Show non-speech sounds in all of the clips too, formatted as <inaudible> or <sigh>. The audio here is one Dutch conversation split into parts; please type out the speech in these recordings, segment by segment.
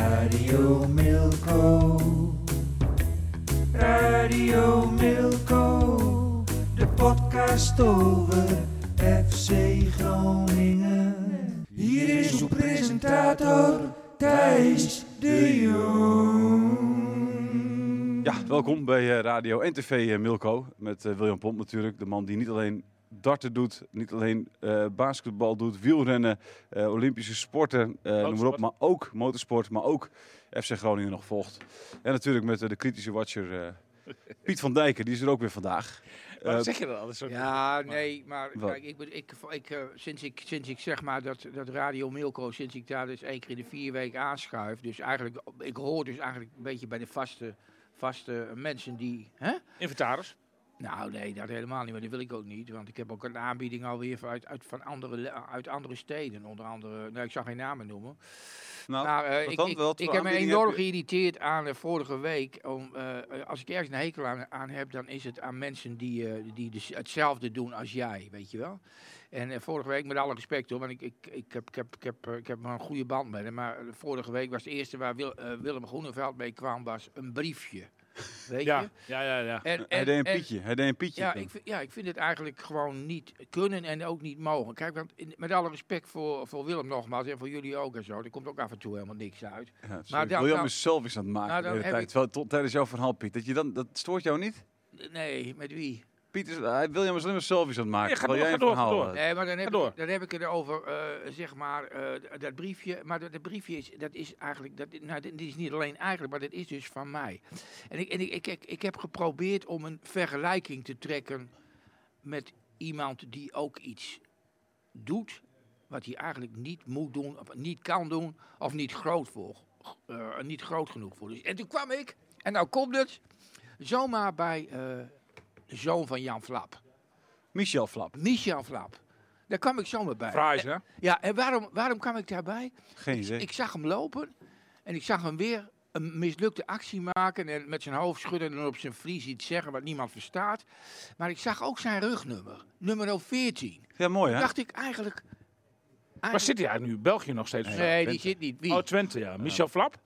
Radio Milko. Radio Milko. De podcast over FC Groningen. Hier is uw presentator Thijs de Jong. Ja, welkom bij eh, Radio en TV eh, Milko. Met eh, William Pomp natuurlijk. De man die niet alleen darten doet, niet alleen eh, basketbal doet, wielrennen, eh, Olympische sporten, eh, noem maar op. Maar ook motorsport, maar ook FC Groningen nog volgt. En natuurlijk met de kritische watcher eh, Piet van Dijken. Die is er ook weer vandaag. Waarom Eh, zeg je dat altijd zo? Ja, nee, maar Wat? kijk, ik, ben- ik, ik, eh, sinds, ik, sinds ik zeg maar dat, dat Radio Milko, sinds ik daar dus één keer in de vier weken aanschuif, dus eigenlijk, ik hoor dus eigenlijk een beetje bij de vaste, vaste mensen die, hè? Inventaris. Nou nee, dat helemaal niet, maar dat wil ik ook niet, want ik heb ook een aanbieding alweer uit, uit, van andere, uit andere steden, onder andere, nou ik zal geen namen noemen. nou, Maar eh, ik, dan? ik, ik heb me enorm heb geïrriteerd aan de vorige week. Om, eh, eh, als ik ergens een hekel aan, aan heb, dan is het aan mensen die, eh, die dus hetzelfde doen als jij, weet je wel. En eh, vorige week, met alle respect hoor, want ik, ik, ik, heb, ik, heb, ik, heb, eh, ik heb een goede band met hem. Maar eh, vorige week was het eerste waar Wil- eh, Willem Groeneveld mee kwam, was een briefje. Weet Ja, je? ja, ja. ja. En, Hij deed een en- Pietje. Hij deed een Pietje. ja, ik, vind- ja, ik vind het eigenlijk gewoon niet kunnen en ook niet mogen. Kijk, want in- met alle respect voor, voor Willem nogmaals en voor jullie ook en zo. Er komt ook af en toe helemaal niks uit. Ja, maar sorry, dan- William dan- is selfies aan het maken Nou, de hele tijd. ik- Terwijl, tot, tijdens jouw verhaal, Piet. Dat, je dan, dat stoort jou niet? Nee, met wie? Piet is, hij, William is alleen maar selfies aan het maken. Nee, ga door, jij ga door, ga verhaal door. had. Nee, maar dan heb, door. ik, dan heb ik het over, eh, zeg maar, eh, dat briefje. Maar dat, dat briefje is, dat is eigenlijk, dat, nou, dit is niet alleen eigenlijk, maar dat is dus van mij. En ik, en ik, ik, ik, ik heb geprobeerd om een vergelijking te trekken met iemand die ook iets doet wat hij eigenlijk niet moet doen, of niet kan doen, of niet groot, voor, eh, niet groot genoeg voor is. En toen kwam ik, en nou komt het, zomaar bij eh, de zoon van Jan Flap. Michel Flap. Michel Flap. Daar kwam ik zomaar bij. Fries, hè? Ja, en waarom, waarom kwam ik daarbij? Geen idee. Ik zag hem lopen en ik zag hem weer een mislukte actie maken en met zijn hoofd schudden en op zijn vlies iets zeggen wat niemand verstaat. Maar ik zag ook zijn rugnummer, nummer 14. Ja, mooi hè? Dacht ik eigenlijk... Waar zit hij eigenlijk nu? België nog steeds? Nee, die Twente. zit niet. Wie? Oh, Twente, ja. Michel Flap?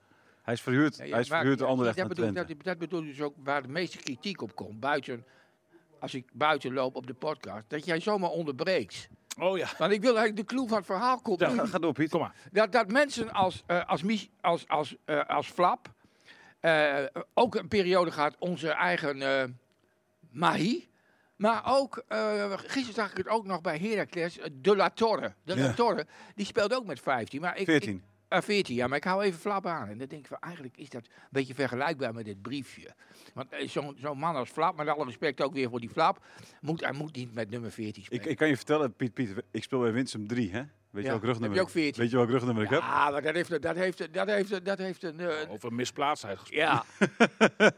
Hij is verhuurd. Ja, ja, hij is verhuurd de ja, andere dat naar bedoel, Twente. dat, dat bedoel dus ook waar de meeste kritiek op komt. Buiten, als ik buiten loop op de podcast, dat jij zomaar onderbreekt. Oh ja. Want ik wil eigenlijk de clue van het verhaal komt. Ja. Ga, door Piet. Kom maar. dat, dat mensen als, eh, als, Mich- als, als, eh, als Flap, eh, ook een periode gaat, onze eigen eh Mahi, maar ook, eh, gisteren zag ik het ook nog bij Heracles, De La Torre. De La Ja. Torre, die speelt ook met 15. Maar ik, 14. Ik, eh, 14, ja, maar ik hou even Flap aan. En dan denk ik van, eigenlijk is dat een beetje vergelijkbaar met dit briefje. Want eh, zo'n zo'n man als Flap, met alle respect ook weer voor die Flap, moet, hij moet niet met nummer 14 spelen. Ik, ik kan je vertellen, Piet, Piet, ik speel bij Winsum 3, hè? Weet je Ja. welk rugnummer? Heb je ook ik- 14? Weet je welk rugnummer ik heb? ja, maar dat heeft, dat heeft, dat heeft, dat heeft een... eh, Over misplaatsheid gesproken. Ja.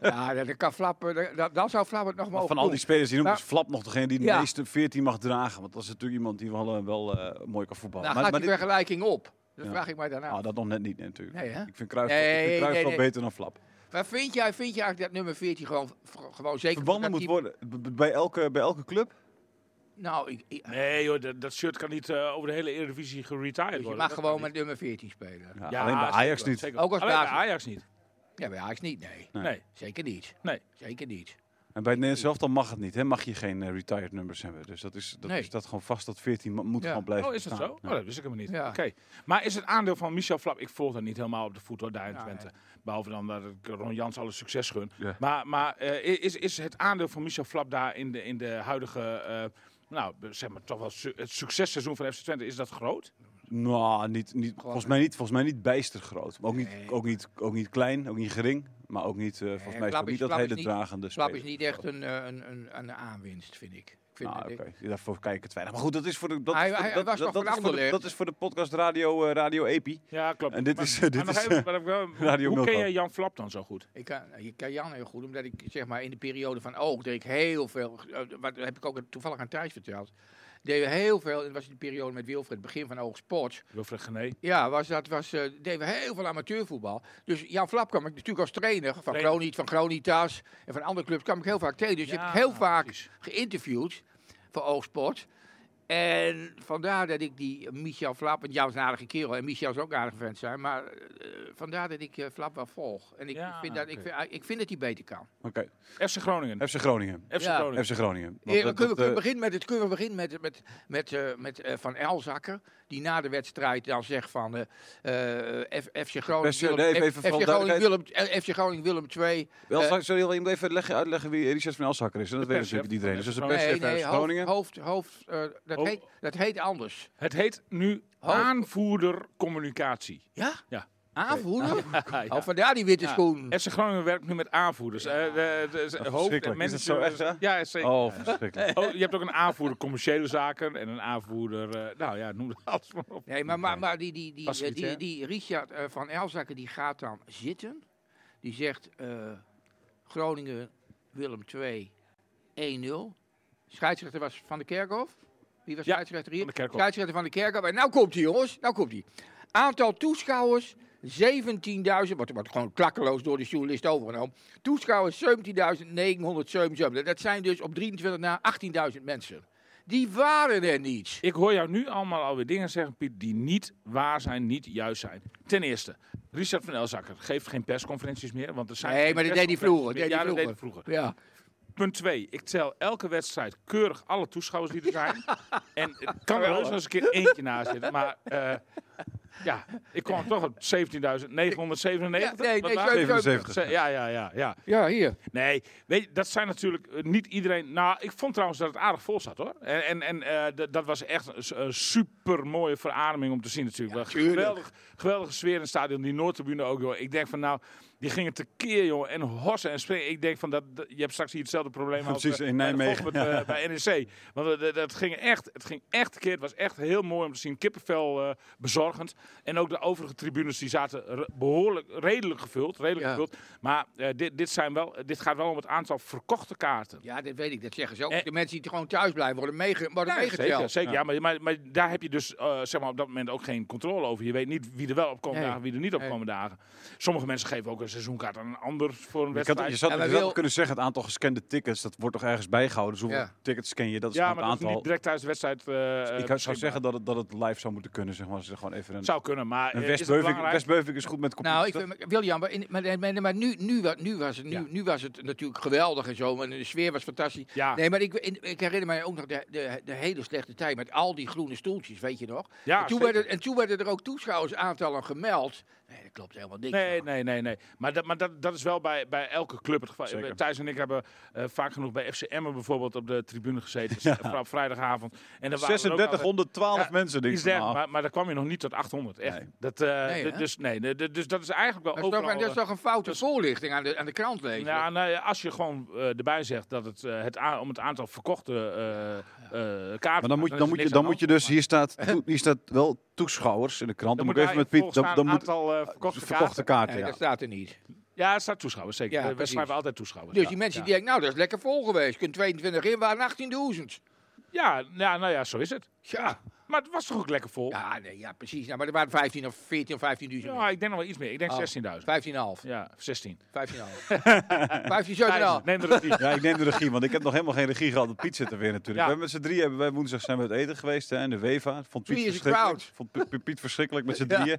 <laughs> ja, dan kan Flap, eh, dan, dan zou Flap het nog mogen Van al die spelers die noemt, Maar- is Flap nog degene die de meeste 14 mag dragen. Want dat is natuurlijk iemand die wel, eh, wel eh, mooi kan voetballen. Nou maar gaat maar die vergelijking op. Dat Ja. vraag ik mij daarna. Ah, dat nog net niet natuurlijk. Nee, hè? Ik vind Kruis, Nee, beter dan Flap. Maar vind jij, vind jij eigenlijk dat nummer 14 gewoon, gewoon zeker... Verbannen dat moet die- worden bij elke, bij elke club? Nou, ik, ik- Nee joh, dat, dat shirt kan niet eh, over de hele Eredivisie geretired dus je worden. mag Dat gewoon met niet. nummer 14 spelen. Ja, Ja, alleen bij Ajax niet. zeker. Ook als Alleen bij. Ajax niet. Ja, bij Ajax niet, nee. Nee. Nee. Zeker niet. Nee. Zeker niet. En bij het Nederlands elftal mag het niet. Hè? Mag je geen eh, retired numbers hebben. Dus dat is, dat Nee. is dat gewoon vast dat 14 mo- moet Ja. gewoon blijven Oh, is dat bestaan. zo? Ja. Oh, dat wist ik helemaal niet. Ja. Oké. Maar is het aandeel van Michel Flap... Ik volg dat niet helemaal op de voet hoor, daar in Ja, Twente. Behalve dan dat ik Ron Jans alle succes gun. Ja. Maar, maar eh, is, is het aandeel van Michel Flap daar in de, in de huidige... eh, nou, zeg maar toch wel su- het successeizoen van FC Twente, is dat groot? Nou, niet, niet, volgens, mij niet, volgens mij niet bijster groot. Maar ook niet, ook, niet, ook niet klein, ook niet gering. Maar ook niet, eh, volgens mij is niet dat hele niet- dragende Slap speler. is niet echt een, eh, een, een, een aanwinst, vind ik. ik vind Nou, oké. Daarvoor kijk ik het weinig. Maar goed, dat is voor de, dat, Hij- is voor- hij dat, was dat, dat is voor de, dat is voor de podcast Radio, eh, Radio Epi. Ja, klopt. En dit Maar- is, dit is, hoe- Radio Hoe ken je Jan Flap dan zo goed? Ik kan, ik ken Jan heel goed, omdat ik zeg maar in de periode van Oog deed ik heel veel, wat heb ik ook toevallig aan Thijs verteld, deed we heel veel, dat was in de periode met Wilfred, begin van Oog Sports. Wilfred Gené. Ja, was, dat was, eh, deden we heel veel amateurvoetbal. Dus Jan Flap kwam ik natuurlijk als trainer van van Gronitas en van andere clubs kwam ik heel vaak tegen. Dus ik heb heel vaak geïnterviewd voor Oogsport. En vandaar dat ik die Michel Flap, want Jan is een aardige kerel en Michel is ook een aardige vent zijn, maar eh, vandaar dat ik Flap wel volg. En ik, Ja, vind, dat, ik, vind, ik vind dat hij beter kan. Oké, FC Groningen. FC Groningen. FC Ja. Groningen. FC Groningen. Want Eh, dat- kunnen, we, dat, kunnen, we eh, beginnen met, het, kunnen we beginnen met, met, met, eh, met eh, Van Elzakker, die na de wedstrijd dan zegt van eh, eh, F- FC Groningen, eh, Willem, even- F- even FC Groningen, Willem, eh, FC Groningen Willem 2. Wel, Eh, zou- Sorry, je moet even leggen, uitleggen wie Richard van Elsakker is. En dat weet natuurlijk iedereen. Dus dat is de perschef nee, nee, Groningen. hoofd, hoofd eh, dat, Oh. heet, dat heet anders. Het heet nu Hoofd- aanvoerder communicatie. Ja? Ja. Aanvoerder? Ja. Oh, vandaar die witte Ja. schoen. FC Groningen werkt nu met aanvoerders. Eh, de, de, de- hoofd en verschrikkelijk. Is dat zo Ja, zeker. Oh, verschrikkelijk. Oh, je hebt ook een aanvoerder commerciële zaken en een aanvoerder, eh, nou ja, noem het alles maar op. Nee, maar, maar, maar die, die, die, eh, die, die Richard eh, van Elzakker die gaat dan zitten. Die zegt eh, Groningen Willem 2 1-0. Scheidsrechter was Van de Kerkhof. Wie was Ja, scheidsrechter hier? Van de Kerkhof. Scheidsrechter van de Kerkhof. En nou komt hij jongens, nou komt hij. Aantal toeschouwers 17.000, wordt, wordt gewoon klakkeloos door de journalist overgenomen. Toeschouwers 17.977. Dat zijn dus op 23 na 18.000 mensen. Die waren er niet. Ik hoor jou nu allemaal alweer dingen zeggen, Piet, die niet waar zijn, niet juist zijn. Ten eerste, Richard van Elzakker geeft geen persconferenties meer, want er zijn Nee, maar dat deed hij vroeger, deed Ja, dat deed hij vroeger. Ja. Punt 2. Ik tel elke wedstrijd keurig alle toeschouwers die er zijn. en het <laughs> kan er nog eens een keer eentje na zitten. Maar eh, ja, ik kwam toch op 17.997. Ja, nee, nee, waren- 77. Ze- Ja, ja, ja, ja. Ja, hier. Nee, weet je, dat zijn natuurlijk eh, niet iedereen. Nou, ik vond trouwens dat het aardig vol zat hoor. En, en, en eh, dat was echt een, super mooie verademing om te zien natuurlijk. Wel tuurlijk. geweldig, geweldige sfeer in het stadion. Die Noordtribune ook joh. Ik denk van nou, die gingen tekeer joh. En hossen en springen. Ik denk van dat, dat- je hebt straks hier hetzelfde probleem als Precies, eh, in Nijmegen. Eh, bij NEC. Want eh, dat, dat ging echt, het ging echt tekeer. Het was echt heel mooi om te zien. Kippenvel eh, bezorgend. En ook de overige tribunes die zaten re- behoorlijk, redelijk gevuld. Redelijk Ja. gevuld. Maar eh, dit, dit, zijn wel, dit gaat wel om het aantal verkochte kaarten. Ja, dat weet ik. Dat zeggen ze ook. De mensen die gewoon thuis blijven worden, meege, worden Ja, meegeteld. zeker, zeker. Ja. maar, maar, maar daar heb je dus zeg maar op dat moment ook geen controle over. Je weet niet wie er wel op komen Nee. dagen, wie er niet op Nee. komen dagen. Sommige mensen geven ook een seizoenkaart aan een ander voor een Je, wedstrijd. kan, je zou Ja, je zou wil- kunnen zeggen, het aantal gescande tickets, dat wordt toch ergens bijgehouden. Dus hoeveel Ja. tickets scan je? Dat is ja, gewoon maar het dat is aantal. niet direct tijdens de wedstrijd. eh, ik zou beschikbaar. zeggen dat het, dat het live zou moeten kunnen, zeg maar. Je gewoon even een, Zou kunnen, maar een eh, West-Beuving is goed met computer. Nou, ik vind, William, maar, in, maar, nu, nu, wa- nu, was het, nu, Ja. nu was het natuurlijk geweldig en zo. En de sfeer was fantastisch. Ja. Nee, maar ik, in- ik herinner mij ook nog de, de, de hele slechte tijd met al die groene stoeltjes, weet je nog? Ja, en, toen werden, en toen werden er ook toeschouwersaantallen gemeld. Nee, dat klopt helemaal niks. Nee, nee, nee, nee. Maar, dat, maar dat, dat is wel bij, bij elke club het geval. Zeker. Thijs en ik hebben eh, vaak genoeg bij FC Emmen bijvoorbeeld op de tribune gezeten. <laughs> Vooral op vrijdagavond. En dan waren er ook altijd- 3612 Ja, mensen. Denk ik, maar, maar daar kwam je nog niet tot 800, echt. Nee. Dat, eh, Nee, dus, nee, de- dus dat is eigenlijk wel Dat is, toch, dat is eh, toch een foute voorlichting aan de, aan de krant lezen? nou, nou ja, als je gewoon eh, erbij zegt dat het, het om het aantal verkochte eh, eh, kaarten... maar dan moet, dan moet, je, dan moet je dus, hier staat, hier staat wel toeschouwers in de krant. Dan, Dan moet ik even met Piet, dan, moet aantal verkochte, verkochte kaarten. nee, ja. dat staat er niet. Ja, het staat toeschouwers, zeker. Ja, We- precies. schrijven altijd toeschouwers. Dus ja. die mensen ja. die denken, nou, dat is lekker vol geweest. Kunt 22 in, waren 18.000. Ja, ja, nou ja, zo is het. Ja. Maar het was toch ook lekker vol? Ja, nee, ja precies. Nou, maar er waren 15 of 14 of 15.000. Ja, ik denk nog wel iets meer. Ik denk Oh. 16.000. 15,5. Ja, 16. 15,5. 15, 17,5. Neem de regie. Ja, ik neem de regie, want ik heb nog helemaal geen regie gehad. Piet zit er weer natuurlijk. Ja. We hebben met z'n drieën, hebben wij woensdag zijn we uit eten geweest hè, en de Weva. Vond Piet verschrikkelijk. Vond Piet- verschrikkelijk met z'n <laughs> Ja. drieën.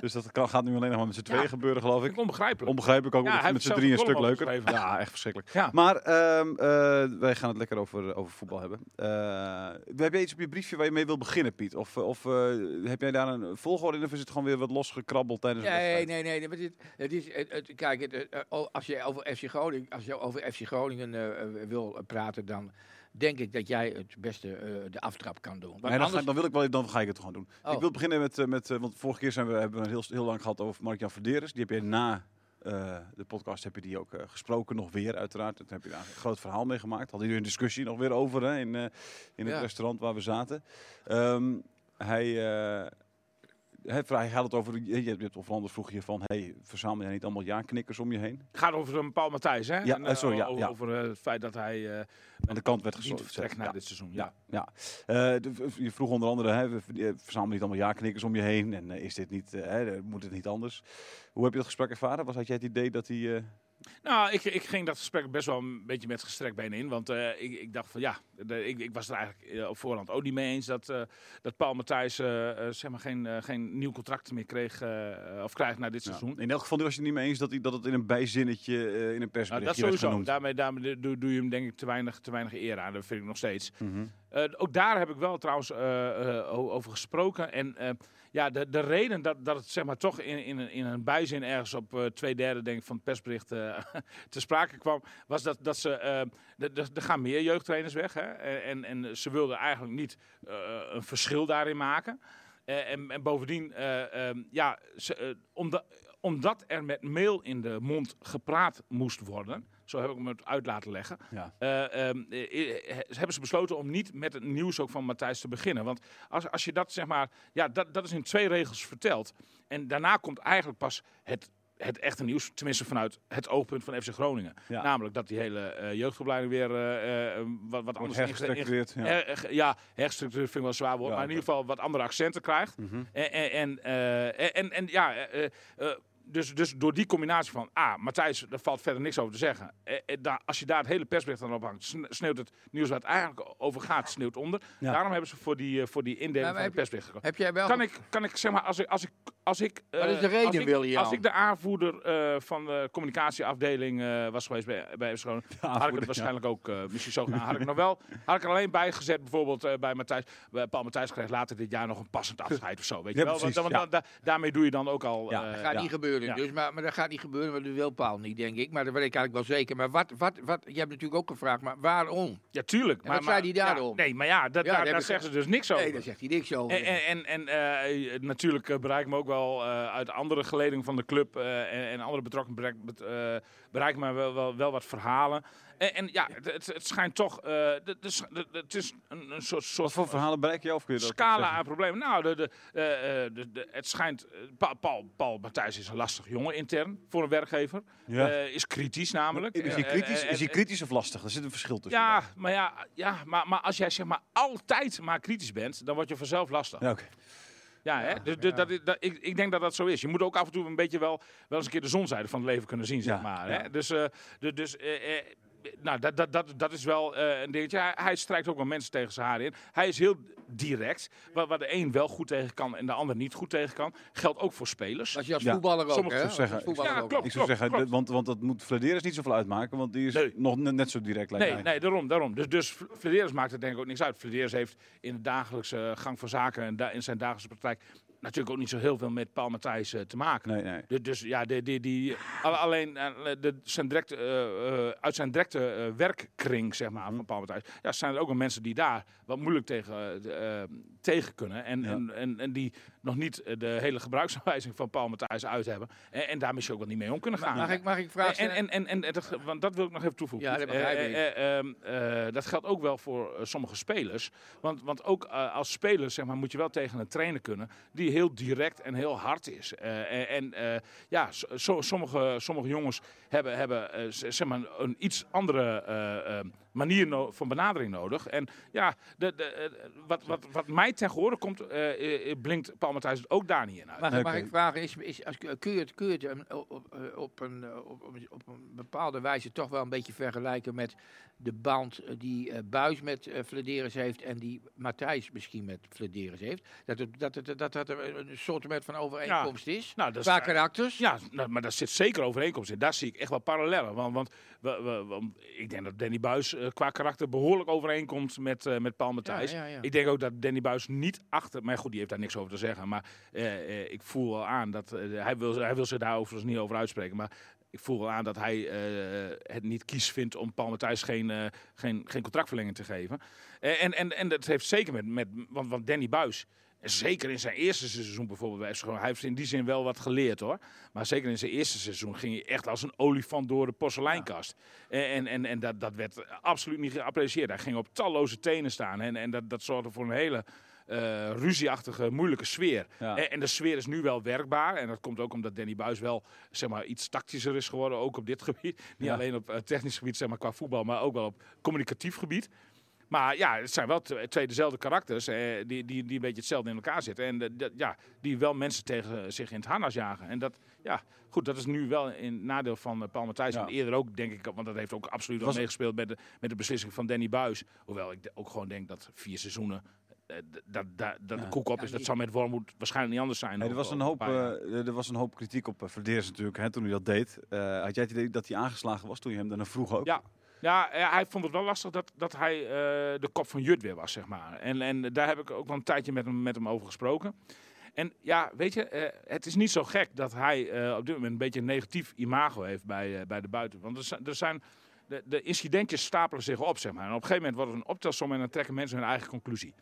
Dus dat kan, gaat nu alleen nog maar met z'n tweeën Ja. gebeuren, geloof ik. Ik onbegrijpelijk. Onbegrijpelijk ook, hij met z'n drieën een stuk leuker. Ja, echt verschrikkelijk. Ja. Maar ehm, eh, wij gaan het lekker over, over voetbal hebben. Eh, heb jij iets op je briefje waar je mee wil beginnen, Piet? Of, of eh, heb jij daar een volgorde in of is het gewoon weer wat losgekrabbeld tijdens de Nee, wedstrijd? nee, nee. nee, maar dit, het is, het, het- kijk, het, eh, als je over FC Groningen, als je over FC Groningen eh, eh, wil praten, dan denk ik dat jij het beste eh, de aftrap kan doen. Nee, dan, ga, anders- dan wil ik wel, dan ga ik het gewoon doen. Oh. Ik wil beginnen met, eh, met eh, want vorige keer zijn we, hebben we heel, heel lang gehad over Mark-Jan Verderes. Die heb je na eh, de podcast heb je die ook eh, gesproken, nog weer uiteraard. Daar heb je daar een groot verhaal mee gemaakt. Hadden jullie een discussie nog weer over hè, in, eh, in het Ja. restaurant waar we zaten. Ehm, hij, eh, hij, hij had het over, je, je hebt of anders vroeg je van, hey, verzamel jij niet allemaal ja-knikkers om je heen? Het gaat over een Paul Matthijs, hè? Ja, En, eh, sorry, ja, over, ja. over, eh, het feit dat hij eh Aan de kant werd vertrekt na dit seizoen. Ja. Ja. Eh, de- je vroeg onder andere, hè, verzamelt niet allemaal ja-knikkers om je heen. En eh, is dit niet, eh, hè, moet het niet anders? Hoe heb je dat gesprek ervaren? Was, had jij het idee dat hij... Nou, ik, ik ging dat gesprek best wel een beetje met gestrekt benen in. Want eh, ik, ik dacht van ja, de- ik, ik was er eigenlijk eh, op voorhand ook niet mee eens dat, eh, dat Paul Matthijs zeg maar geen, geen nieuw contract meer kreeg of krijgt na dit ja. seizoen. In elk geval was je het niet mee eens dat, hij, dat het in een bijzinnetje in een Nou, persberichtje dat werd sowieso. Daarmee, daarmee doe, doe je hem denk ik te weinig, te weinig eer aan. Dat vind ik nog steeds. Mhm. Ook daar heb ik wel trouwens over gesproken. En ja, de, de reden dat, dat het zeg maar toch in, in, een, in een bijzin ergens op eh, twee derde denk ik, van het persbericht eh, <laughs> te sprake kwam, was dat, dat ze. eh, de- de- er gaan meer jeugdtrainers weg. Hè? En, en, ze wilden eigenlijk niet een verschil daarin maken. En, en bovendien, eh, ehm, ja, eh, omdat, omdat er met mail in de mond gepraat moest worden. Zo heb ik me het uit laten leggen. Ja. Eh, ehm, eh, eh, hebben ze besloten om niet met het nieuws ook van Matthijs te beginnen. Want als, als je dat zeg maar, ja, dat, dat is in twee regels verteld. En daarna komt eigenlijk pas het, het echte nieuws, tenminste vanuit het oogpunt van FC Groningen. Ja. Namelijk dat die hele eh, jeugdopleiding weer wat, wat anders hergestructureerd. Ja. Her- ja, hergestructureerd vind ik wel zwaar woord, Ja, maar in ieder geval wat andere accenten krijgt. Mhm. En, en, en, en, en ja, dus, dus door die combinatie van, ah, Matthijs, daar valt verder niks over te zeggen. Eh, eh, daar, als je daar het hele persbericht aan ophangt, sne- sneeuwt het nieuws waar het eigenlijk over gaat, sneeuwt onder. Ja. Daarom hebben ze voor die, eh, voor die indeling van het persbericht gekozen. Heb jij wel... Kan ik, kan ik zeg maar, als ik, als ik, als ik, Wat is de eh, reden, als ik, William? Als ik de aanvoerder eh, van de communicatieafdeling eh, was geweest bij, bij had ik het waarschijnlijk ook eh, misschien zo gedaan. Had ik nog wel, had ik er alleen bij gezet, bijvoorbeeld eh, bij Matthijs. Bij Paul Matthijs kreeg later dit jaar nog een passend afscheid of zo. Weet je Ja, wel? Want, precies, want ja. da- da- daarmee doe je dan ook al. Ja, eh, Dat gaat Ja. niet gebeuren. Ja. Dus, maar, maar dat gaat niet gebeuren, want dat wil Paul niet, denk ik. Maar dat weet ik eigenlijk wel zeker. Maar wat, wat, wat, je hebt natuurlijk ook gevraagd, maar waarom? ja, tuurlijk. En wat zei die ja, daarom? nee, maar ja, dat, daar, daar zeggen ze dus niks over. Nee, daar zegt hij niks over. En, en, en, eh, natuurlijk eh, bereik me ook wel eh, uit andere geledingen van de club en, en andere betrokken bereik, bereik me wel, wel, wel wat verhalen. En, en ja, het, het, schijnt toch, eh, het is een, een soort, soort Wat voor verhalen bereik je of kun je dat scala aan problemen. Nou, de, de, eh, eh, de, de- het schijnt, eh, Pa- Paul, Paul Matthijs is een lastig jongen intern voor een werkgever. Ja. Eh, is kritisch namelijk. Is hij kritisch, is hij kritisch of lastig? Er zit een verschil tussen. Ja, maar, ja, ja maar, maar als jij zeg maar altijd maar kritisch bent, dan word je vanzelf lastig. Ja, oké. Ja, hè? Dus, dus dat, dat, ik, ik denk dat dat zo is. Je moet ook af en toe een beetje wel, wel eens een keer de zonzijde van het leven kunnen zien, zeg maar. ja. Hè? Dus, eh, de- dus nou, dat, dat, dat, dat is wel eh, een dingetje. Hij, hij strijkt ook wel mensen tegen zijn haren in. Hij is heel direct. Waar, waar de een wel goed tegen kan en de ander niet goed tegen kan. Geldt ook voor spelers. Als je als Ja, voetballer ook, hè? zeggen- Als voetballer Ja, ook. klopt. Ik zou zeggen, klopt. dat- want, want dat moet Flederis niet zoveel uitmaken, want die is Nee. nog net, net zo direct. lijkt Nee, mij. nee, daarom. daarom. Dus, dus Flederis maakt er denk ik ook niks uit. Flederis heeft in de dagelijkse gang van zaken en da- in zijn dagelijkse praktijk natuurlijk ook niet zo heel veel met Paul Matthijs eh, te maken. Nee, nee. Dus, dus ja, die, die, die, al- alleen eh, de, zijn directe, eh, uit zijn directe werkkring zeg maar, Mhm. van Paul Matthijs, ja, zijn er ook wel mensen die daar wat moeilijk tegen, tegen kunnen. En, Ja. en, en, en die nog niet eh, de hele gebruiksaanwijzing van Paul Matthijs uit hebben. En, en daar misschien ook wel niet mee om kunnen gaan. Mag ik, mag ik vragen En, stellen? en, en, en, en dat, want dat wil ik nog even toevoegen. Ja, dat begrijp Eh, ik. eh, ehm, eh, dat geldt ook wel voor eh, sommige spelers. Want, want ook eh, als speler zeg maar, moet je wel tegen een trainer kunnen die heel direct en heel hard is. Eh, en eh, ja, so- so- sommige, sommige jongens hebben, hebben eh, zeg maar, een iets andere eh, eh, manier no- van benadering nodig. En ja, de, de, eh, wat, wat, wat mij ten gehore komt, eh, eh, blinkt Paul Matthijs het ook daar niet in uit. Mag, mag Oké. ik vragen, is, is, als, kun je het, kun je het um, op, op, op, een, op, op, een bepaalde wijze toch wel een beetje vergelijken met de band die eh, Buis met Flederis heeft en die Matthijs misschien met Flederis heeft? Dat het, dat het, dat, dat er een soort van overeenkomst is? Nou, dat is Qua karakters? Ja, nou, maar daar zit zeker overeenkomst in. Daar zie ik echt wel parallellen. Want, want we, we, we- ik denk dat Danny Buis eh, qua karakter behoorlijk overeenkomt met, eh, met Paul Matthijs. ja, ja. Ik denk ook dat Danny Buis niet achter... Maar goed, die heeft daar niks over te zeggen. Maar eh, ik voel wel aan dat... hij, wil, hij wil zich daar overigens niet over uitspreken. Maar ik voel wel aan dat hij het niet kies vindt om Paul Matthijs geen, eh, geen, geen contractverlenging te geven. En, en, en dat heeft zeker met... met want, want Danny Buis... En zeker in zijn eerste seizoen bijvoorbeeld bij FC Groningen. Hij heeft in die zin wel wat geleerd hoor. Maar zeker in zijn eerste seizoen ging hij echt als een olifant door de porseleinkast. En, en, en, en dat, dat werd absoluut niet geapprecieerd. Hij ging op talloze tenen staan. En, en dat, dat zorgde voor een hele eh, ruzieachtige, moeilijke sfeer. Ja. En, en de sfeer is nu wel werkbaar. En dat komt ook omdat Danny Buis wel zeg maar, iets tactischer is geworden. Ook op dit gebied. Niet Ja. alleen op eh, technisch gebied zeg maar, qua voetbal. Maar ook wel op communicatief gebied. Maar ja, het zijn wel tw- twee dezelfde karakters eh, die, die, die een beetje hetzelfde in elkaar zitten. En eh, dat- ja, die wel mensen tegen zich in het harnas jagen. En dat, ja, goed, dat is nu wel in nadeel van eh, Paul Matthijs. Ja. En eerder ook, denk ik, want dat heeft ook absoluut wel Was- meegespeeld met de, met de beslissing van Danny Buis. Hoewel ik ook gewoon denk dat vier seizoenen, eh, dat, dat, dat Ja. de koek op Ja, is. Dat zou met Wormoed waarschijnlijk niet anders zijn. Nee, er, was een hoop, er was een hoop kritiek op uh, Verdeers natuurlijk hè, toen hij dat deed. Eh, had jij het idee dat hij aangeslagen was toen je hem daarna vroeg ook? Ja. Ja, eh, hij vond het wel lastig dat, dat hij eh, de kop van Jut weer was, zeg maar. En, en daar heb ik ook wel een tijdje met hem, met hem over gesproken. En ja, weet je, eh, het is niet zo gek dat hij op dit moment een beetje een negatief imago heeft bij, bij de buiten. Want er zijn, er zijn de, de incidentjes stapelen zich op, zeg maar. En op een gegeven moment wordt het een optelsom en dan trekken mensen hun eigen conclusie.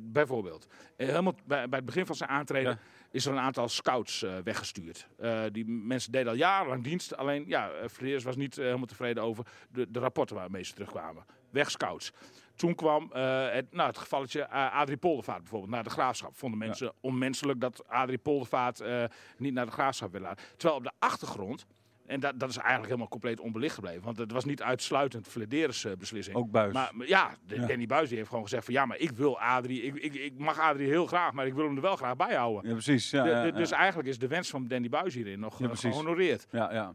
Bijvoorbeeld, helemaal bij, bij het begin van zijn aantreden. Is er een aantal scouts eh, weggestuurd. Eh, die mensen deden al jarenlang dienst. Alleen, ja, Verheers was niet eh, helemaal tevreden over de, de rapporten waarmee ze terugkwamen. Weg scouts. Toen kwam eh, het, nou, het gevalletje eh, Adrie Poldervaart bijvoorbeeld naar de graafschap. Vonden mensen onmenselijk dat Adrie Poldervaart eh, niet naar de graafschap wilde laten. Terwijl op de achtergrond, en dat, dat is eigenlijk helemaal compleet onbelicht gebleven. Want het was niet uitsluitend Flederis eh, beslissing. Ook buis. Maar maar ja. Danny Buis die heeft gewoon gezegd van ja, maar ik wil Adrie, ik, ik, ik mag Adrie heel graag, maar ik wil hem er wel graag bij houden. ja, precies. Ja, De- ja, de- ja. dus eigenlijk is de wens van Danny Buis hierin nog eh, gehonoreerd. ja, ja.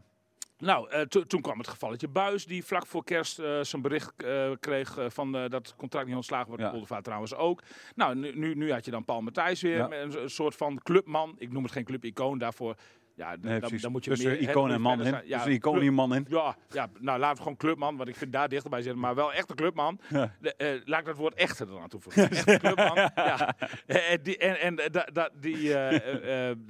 Nou, eh, to- toen kwam het gevalletje Buis, die vlak voor kerst zijn bericht kreeg van dat contract niet ontslagen wordt. Ja. Poldervaart trouwens ook. Nou, nu, nu, nu had je dan Paul Matthijs weer, een, een soort van clubman. Ik noem het geen clubicoon daarvoor. Ja, Nee, dan, dan moet je Tussen meer, hè, icoon en man in. Ja, Tussen icoon en man in. ja, ja, nou laten we gewoon clubman, want ik vind daar dichterbij zitten, maar wel echt een clubman. <laughs> Ja. De, eh, laat ik dat woord echter er aan toevoegen. Clubman. ja. <laughs> Eh, eh, die, en en dat die,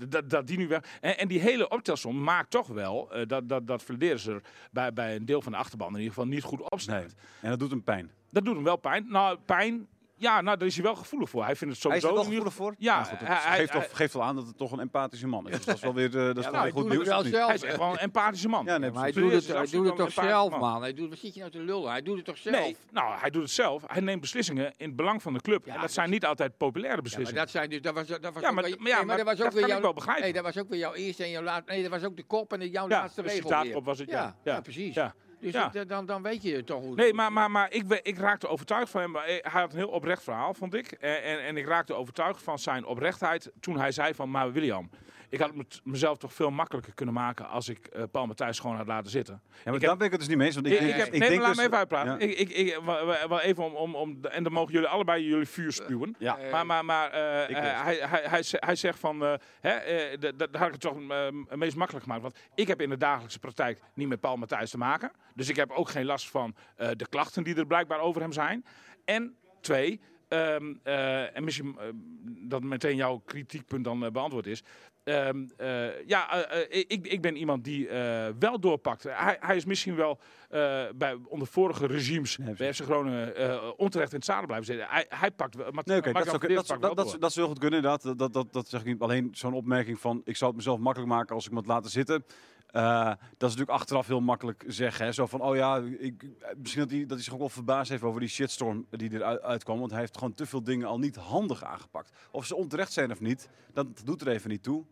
dat, dat die nu wel. En, en die hele optelsom maakt toch wel dat, dat, dat Flederis er bij, bij een deel van de achterban in ieder geval niet goed op staat. Nee. En dat doet hem pijn. Dat doet hem wel pijn. Nou, pijn. Ja, nou, daar is hij wel gevoelig voor. Hij vindt het Hij is sowieso. er wel gevoelig voor? Ja, goed, dat hij- geeft, hij- geeft wel aan dat het toch een empathische man is. Dus dat is wel weer, eh, dat is Ja, wel goed nieuws. wel zelf. Hij is echt wel een empathische man. Ja, nee, Maar hij doet het, hij doet het toch zelf, man. man. Hij doet, wat zit je nou te lullen? Hij doet het toch zelf? Nee, nou, hij doet het zelf. Hij neemt beslissingen in het belang van de club. Ja, en dat zijn niet altijd populaire Ja, maar beslissingen. dat zijn dus, dat was, dat was Ja, maar- maar ja, maar dat was ook weer kan jouw, ik wel begrijpen. Nee, dat was ook weer jouw eerste en jouw laatste. Nee, dat was ook de kop en jouw Ja, laatste de regel. weer. was het, ja. Ja, Ja. ja, precies. Ja. Dus Ja. dat- dan, dan weet je toch hoe. Nee, maar, maar, maar ik, ik raakte overtuigd van hem. Maar Hij had een heel oprecht verhaal, vond ik. En, en, en ik raakte overtuigd van zijn oprechtheid toen hij zei van... Maar William, ik had het mezelf toch veel makkelijker kunnen maken... als ik eh, Paul Matthijs gewoon had laten zitten. Ja, maar Ik daar heb- ben ik het dus niet mee eens. Want ik, Ik, denk- ik heb, ik nee, denk laat dus- me even uitpraten. Ja. Ik, ik, ik, wel- even om, om, om... En dan mogen jullie allebei jullie vuur spuwen. Ja. Eh, Maar, maar, maar Ik weet. hij, hij, hij, ze- hij zegt van, eh, hè, eh, dat, dat had ik het toch het meest makkelijk gemaakt. Want ik heb in de dagelijkse praktijk niet met Paul Matthijs te maken. Dus ik heb ook geen last van eh, de klachten die er blijkbaar over hem zijn. En twee, ehm, eh, en misschien eh, dat meteen jouw kritiekpunt dan eh, beantwoord is. Ehm, eh, ja, ik, ik ben iemand die wel doorpakt. Hij, hij is misschien wel bij, onder vorige regimes Nee, bij FC Groningen onterecht in het zadel blijven zitten. Hij, hij pakt wel. maar- Nee, dat, is ook- Mark-Jan dat, dat, zou heel goed kunnen inderdaad. Dat, dat, dat, dat zeg ik niet. Alleen zo'n opmerking van, ik zou het mezelf makkelijk maken als ik me het laten zitten. Eh, dat is natuurlijk achteraf heel makkelijk zeggen. Hè? Zo van, oh ja, ik, misschien dat hij, dat hij zich ook wel verbaasd heeft over die shitstorm die eruit uitkwam. Want hij heeft gewoon te veel dingen al niet handig aangepakt. Of ze onterecht zijn of niet, dat doet er even niet toe.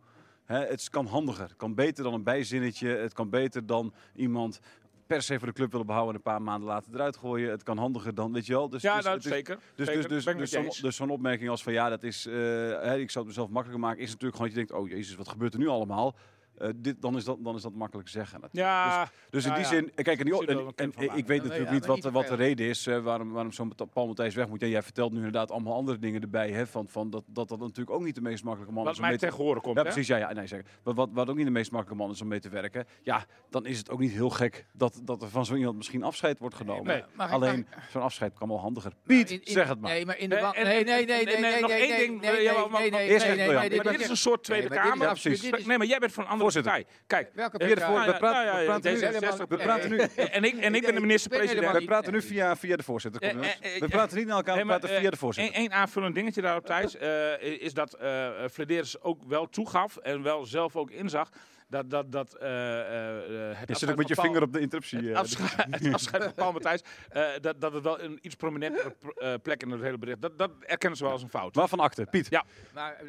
Hè, het kan handiger. Het kan beter dan een bijzinnetje. Het kan beter dan iemand per se voor de club willen behouden en een paar maanden later eruit gooien. Het kan handiger dan, weet je wel. Dus, ja, dus, is- zeker. dus, zeker. dus, dus, dus, zo'n, dus zo'n opmerking als van ja, dat is, eh, hè, ik zou het mezelf makkelijker maken, is natuurlijk gewoon dat je denkt, oh jezus, wat gebeurt er nu allemaal? Eh, dit, dan, is dat, dan is dat makkelijk zeggen. natuurlijk. Ja, Dus in Ja, die ja. zin, kijk, en, die, Zullen we en, ik weet Ja, natuurlijk maar niet wat, niet wat de reden is eh, waarom, waarom zo'n Paul Matthijs weg moet. En jij vertelt nu inderdaad allemaal andere dingen erbij, hè, van, van dat, dat dat natuurlijk ook niet de meest makkelijke man wat is om mij mee te tegen horen komt. ja, hè? precies. Ja, ja, nee, zeker. Wat, wat, wat ook niet de meest makkelijke man is om mee te werken. Ja, dan is het ook niet heel gek dat, dat er van zo iemand misschien afscheid wordt genomen. Nee. Alleen, mag zo'n afscheid kan wel handiger. Piet, in- in- zeg het maar. Nee, maar in de en- nee, nee, nee, nee, nog nee, één nee, ding, nee, nee, ja, maar- nee, maar- nee, eerst nee, even nee, Jan. nee, dit maar is- een soort Tweede Nee, maar Kamer. Ja, Nee, maar jij bent van andere Voorzitter. partij. Kijk, Welke Via de partij? voor- we praten, ja, ja, we praten nu, we praten nu, <laughs> en ik, en ik ben de minister-president. we praten nu via, via de voorzitter. Kom, Eh, eh, eh, we praten niet naar elkaar, we praten eh, via de voorzitter. Eén aanvullend dingetje daarop, Thijs, eh, is dat eh Flederis ook wel toegaf en wel zelf ook inzag dat, dat, dat eh, eh, eh, het Je zit ook met je vinger op de interruptie. Het afscheid, <laughs> het afscheid van Paul Matthijs, eh, dat, dat het wel een iets prominentere pr- eh, plek in het hele bericht. Dat, dat erkennen ze wel als een fout. Waarvan akte? Piet. Ja. Maar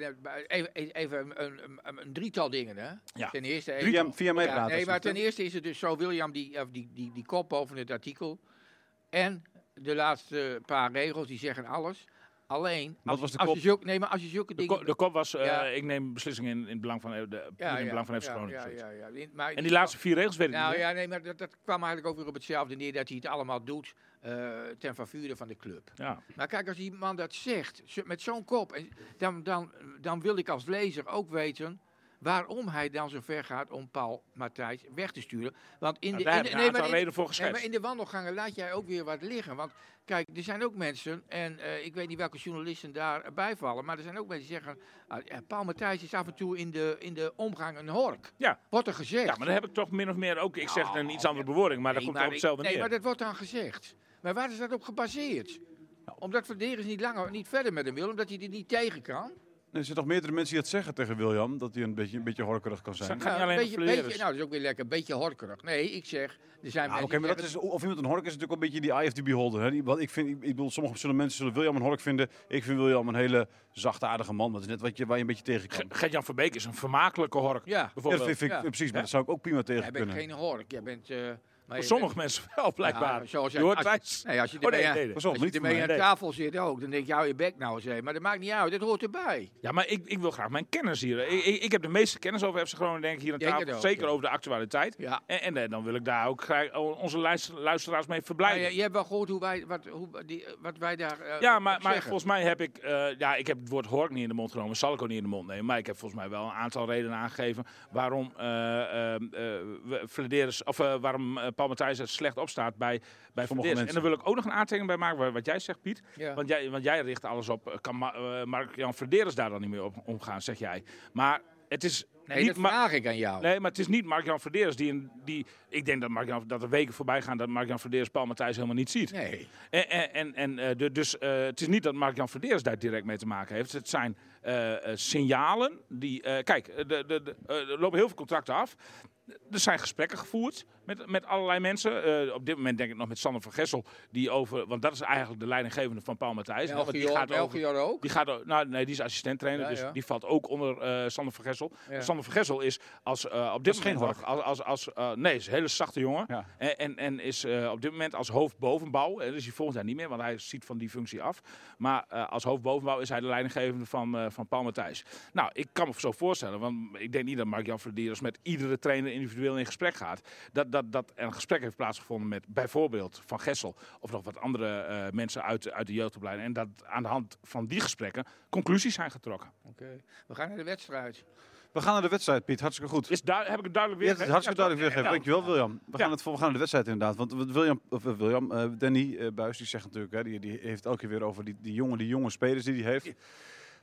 even, even een, een, drietal dingen, hè? Ja. Ten eerste... Via, via mij Ja, praten. nee, maar ten eerste is het dus zo, William, die, of die, die, die kop boven het artikel. En de laatste paar regels, die zeggen alles. Alleen, als, was de als kop? je zulke, nee, maar als je zulke De, dingen... ko- de kop was, eh, Ja. ik neem beslissingen in, in het belang van, eh, de, in het belang van FC ja, Groningen. ja, ja, ja. In- maar En die laatste vier regels weet ik Nou niet. ja, nee, maar dat, dat kwam eigenlijk ook weer op hetzelfde neer, dat hij het allemaal doet eh, ten faveur van de club. Ja. Maar kijk, als die man dat zegt, met zo'n kop, dan, dan, dan wil ik als lezer ook weten waarom hij dan zo ver gaat om Paul Matthijs weg te sturen. Want in Nou, de, in aantal maar in- voor nee, maar in de wandelgangen laat jij ook weer wat liggen. Want kijk, er zijn ook mensen, en eh, ik weet niet welke journalisten daarbij vallen, maar er zijn ook mensen die zeggen, ah, Paul Matthijs is af en toe in de, in de omgang een hork. Ja. Wordt er gezegd. ja, maar dan heb ik toch min of meer ook, ik zeg een iets andere bewoording, maar dat Nee, komt wel op hetzelfde Nee, neer. maar dat wordt dan gezegd. Maar waar is dat op gebaseerd? Omdat Verderes niet langer, niet verder met hem wil, omdat hij er niet tegen kan. Er zijn toch meerdere mensen die het zeggen tegen William, dat hij een beetje, een beetje horkerig kan zijn. Alleen een beetje, nou, dat is ook weer lekker. Een beetje horkerig. Nee, ik zeg, er zijn mensen oké, maar dat is, of iemand een hork is natuurlijk ook een beetje die eye of the beholder. Hè? Die, wat ik vind, ik, ik bedoel, sommige zullen mensen zullen William een hork vinden. Ik vind William een hele zachtaardige man. Dat is net wat je, waar je een beetje tegen kan. Ge- Gert-Jan Verbeek is een vermakelijke hork. Ja, Ja, dat Bijvoorbeeld. vind, ik, Ja. precies, maar dat zou ik ook prima tegen jij bent kunnen. geen hork. Jij bent... eh, maar Voor sommige mensen <laughs> wel, blijkbaar. Ja, zoals je hoort als-. Nee, als je Oh, nee, ermee, nee, aan- nee. Pas op, als je niet voor ermee mij. aan Nee. tafel zit ook, dan denk je, hou je bek nou eens. Maar dat maakt niet uit, dit hoort erbij. Ja, maar ik, ik wil graag mijn kennis hier. Ik, ik, ik heb de meeste kennis over FC Groningen, denk ik, hier aan tafel. ook, Zeker ja. over de actualiteit. Ja. En, en eh, dan wil ik daar ook onze luister- luisteraars mee verblijden. je, je hebt wel gehoord hoe wij, wat, hoe, die, wat wij daar eh, Ja, maar, maar volgens mij heb ik, eh, ja, ik heb het woord hork niet in de mond genomen, zal ik ook niet in de mond nemen. Maar ik heb volgens mij wel een aantal redenen aangegeven waarom eh eh, eh, Flederis, of eh, waarom eh, Paul Matthijs er slecht op staat bij, bij Sommige Flederis. En mensen. daar wil ik ook nog een aantekening bij maken, wa- wat jij zegt, Piet. Ja. Want, jij, want jij richt alles op, eh, kan Ma- eh, Mark-Jan Flederis daar dan niet meer op omgaan, zeg jij. Maar het is Nee, niet... dat vraag ik aan jou. Nee, maar het is niet Mark-Jan Verderes die, een- die... Ik denk dat, Mark dat er weken voorbij gaan dat Mark-Jan Verderes Paul Matthijs helemaal niet ziet. Nee. En, en, en, en, eh, de- dus eh, het is niet dat Mark-Jan Verderes daar direct mee te maken heeft. Het zijn eh, eh, signalen die... eh, kijk, de, de, eh, er lopen heel veel contracten af. Er zijn gesprekken gevoerd met, met allerlei mensen. Eh, op dit moment denk ik nog met Sander van Gessel. Die over, want dat is eigenlijk de leidinggevende van Paul Matthijs. Want die Melchior, gaat over, Melchior ook? die gaat, nou, nee, die is assistent-trainer, Ja, dus ja. die valt ook onder eh Sander van Gessel. Ja. Sander van Gessel is als, eh, op dit geen moment nog- als, als, als, eh, nee, is een hele zachte jongen. Ja. En, en, en is eh, op dit moment als hoofd bovenbouw, en dus hij volgend jaar niet meer, want hij ziet van die functie af. Maar eh, als hoofd bovenbouw is hij de leidinggevende van, eh, van Paul Matthijs. Nou, ik kan me zo voorstellen, want ik denk niet dat Mark-Jan Verderes met iedere trainer individueel in gesprek gaat. Dat, dat, dat er een gesprek heeft plaatsgevonden met bijvoorbeeld Van Gessel of nog wat andere eh, mensen uit, uit de jeugdopleiding. En dat aan de hand van die gesprekken conclusies zijn getrokken. Oké. We gaan naar de wedstrijd. We gaan naar de wedstrijd, Piet. Hartstikke goed. Is daar, heb ik het duidelijk Ja, weer het is hartstikke duidelijk Ja, weergegeven. Dankjewel, William. We, Ja. gaan het, voor- we gaan naar de wedstrijd inderdaad. Want wat William, of, eh, William eh, Danny eh, Buis, die zegt natuurlijk, hè, die, die heeft elke keer weer over die, die, jonge, die jonge spelers die hij heeft.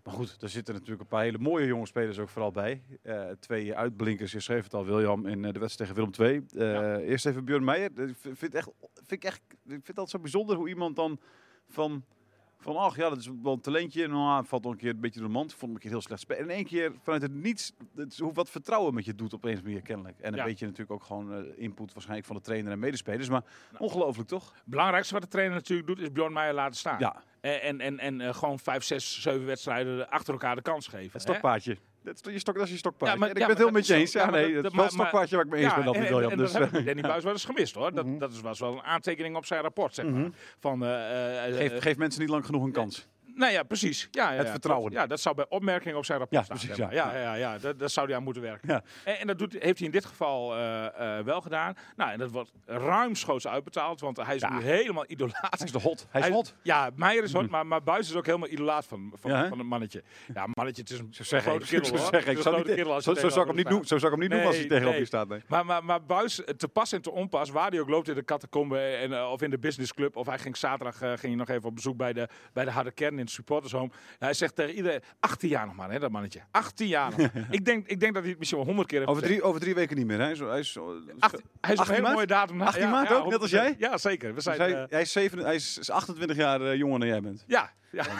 Maar goed, daar zitten natuurlijk een paar hele mooie jonge spelers ook vooral bij. Eh, twee uitblinkers, je schreef het al, William, in eh, de wedstrijd tegen Willem II. Eh, Ja. Eerst even Björn Meijer. Ik vind, echt, vind ik echt, ik vind het altijd zo bijzonder hoe iemand dan van... Van, ach ja, dat is wel een talentje. En nou, valt nog een keer een beetje door de mand. Vond hem een keer heel slecht spelen. En in één keer vanuit het niets, het hoe wat vertrouwen met je doet opeens meer kennelijk. En een Ja. beetje natuurlijk ook gewoon eh, input waarschijnlijk van de trainer en medespelers. Maar ongelooflijk toch? Het belangrijkste wat de trainer natuurlijk doet, is Bjorn Meijer laten staan. Ja, En, en, en, en eh, gewoon vijf, zes, zeven wedstrijden achter elkaar de kans geven. het hè? Dat is je, stok, dat is je stokpaardje. Ja, maar- En ik ja, ben het heel maar met je dat eens. Ja, maar nee, dat- het is wel maar- een stokpaardje waar ik mee eens ben met en, en, William. en Dus, dat heb ik Danny Buis wel eens gemist hoor. Dat, Mhm. dat is- was wel een aantekening op zijn rapport, zeg maar. Mhm. Van, eh, geef, eh, geef mensen niet lang genoeg een kans. Nou ja, precies. Ja, ja, Het vertrouwen. Ja, dat zou bij opmerkingen op zijn rapport Ja, staan. precies, ja. Ja, ja, dat, dat zou hij aan moeten werken. Ja. En, en dat doet, heeft hij in dit geval eh, eh, wel gedaan. Nou, en dat wordt ruimschoots uitbetaald, want hij is nu helemaal idolaat. Hij is de hot. Hij is hot. Ja, Meijer is hot, maar, maar Buis is ook helemaal idolaat van, van, een mannetje. Ja, mannetje, het is een Zo zeg grote kerel <laughs> Zo zeg ik. Zo kerel als Zo zou ik hem niet doen. Zo zou ik hem niet doen als hij nee. je staat. nee. Maar, maar, maar Buis, te pas en te onpas, waar hij ook loopt in de catacombe en, eh, of in de businessclub. Of hij ging zaterdag ging nog even op bezoek bij de, bij de harde kern in het supportershome. Hij zegt tegen iedereen, 18 jaar nog maar, hè, dat mannetje. 18 jaar nog. <laughs> ik, denk, ik denk dat hij het misschien wel 100 keer heeft Over drie, over drie weken niet meer. Hè? Hij is, hij is, Acht- hij is 18 op een hele maart? mooie datum. na- 18 maart ook, net als jij? Ja, zeker. We zijn, hij, eh, hij, is zeven, hij is 28 jaar eh, jonger dan jij bent. ja, ja. <laughs>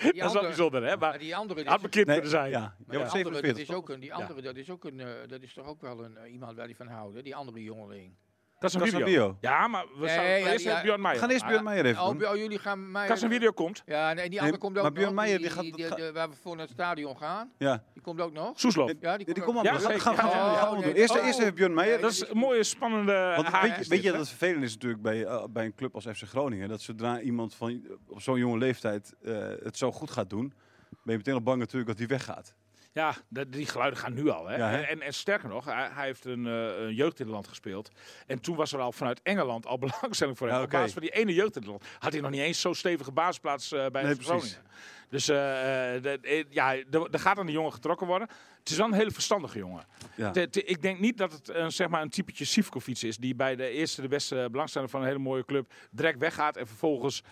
Die dat is wel bijzonder, hè? maar Maar die andere, had bekend Nee, kunnen zijn. Ja, die andere, dat 47. is ook een, die andere, dat is ook een, eh, dat is toch ook wel een iemand waar die van houden, die andere jongeling. Dat is een Dat is een video. bio. Ja, maar we Nee, zouden ja, eerst ja. Björn We Meijer. gaan eerst Björn Meijer even Oh, doen. oh, jullie gaan mij. Als een video komt, Ja, nee, die Nee, andere komt ook maar Björn nog. Meijer, die, die gaat- die- die- waar we voor naar het stadion gaan. Ja. Die komt ook nog. Soeslof. Ja, die komt die ook- maar. Ja, we gaan, gaan, gaan, gaan we ja, doen. nee, Eerst, oh. eerst even Björn Meijer. Dat is een mooie, spannende weet, je, dat het vervelend is natuurlijk bij, eh, bij een club als FC Groningen? Dat zodra iemand van, op zo'n jonge leeftijd eh, het zo goed gaat doen, ben je meteen al bang natuurlijk dat hij weggaat. Ja, die geluiden gaan nu al. Hè? Ja, hè? En, en, sterker nog, hij, hij heeft een, een jeugdinterland gespeeld. En toen was er al vanuit Engeland al <laughs> belangstelling voor hem. Ja, Op oké. basis van die ene jeugdinterland had hij nog niet eens zo'n stevige basisplaats eh, bij Nee. Groningen. Dus eh, eh, de- eh, ja, er gaat aan de jongen getrokken worden. Het is wel een hele verstandige jongen. Ja. Ik denk niet dat het een, zeg maar een typetje Sivkovic is. Die bij de eerste, de beste belangstelling van een hele mooie club direct weggaat. En vervolgens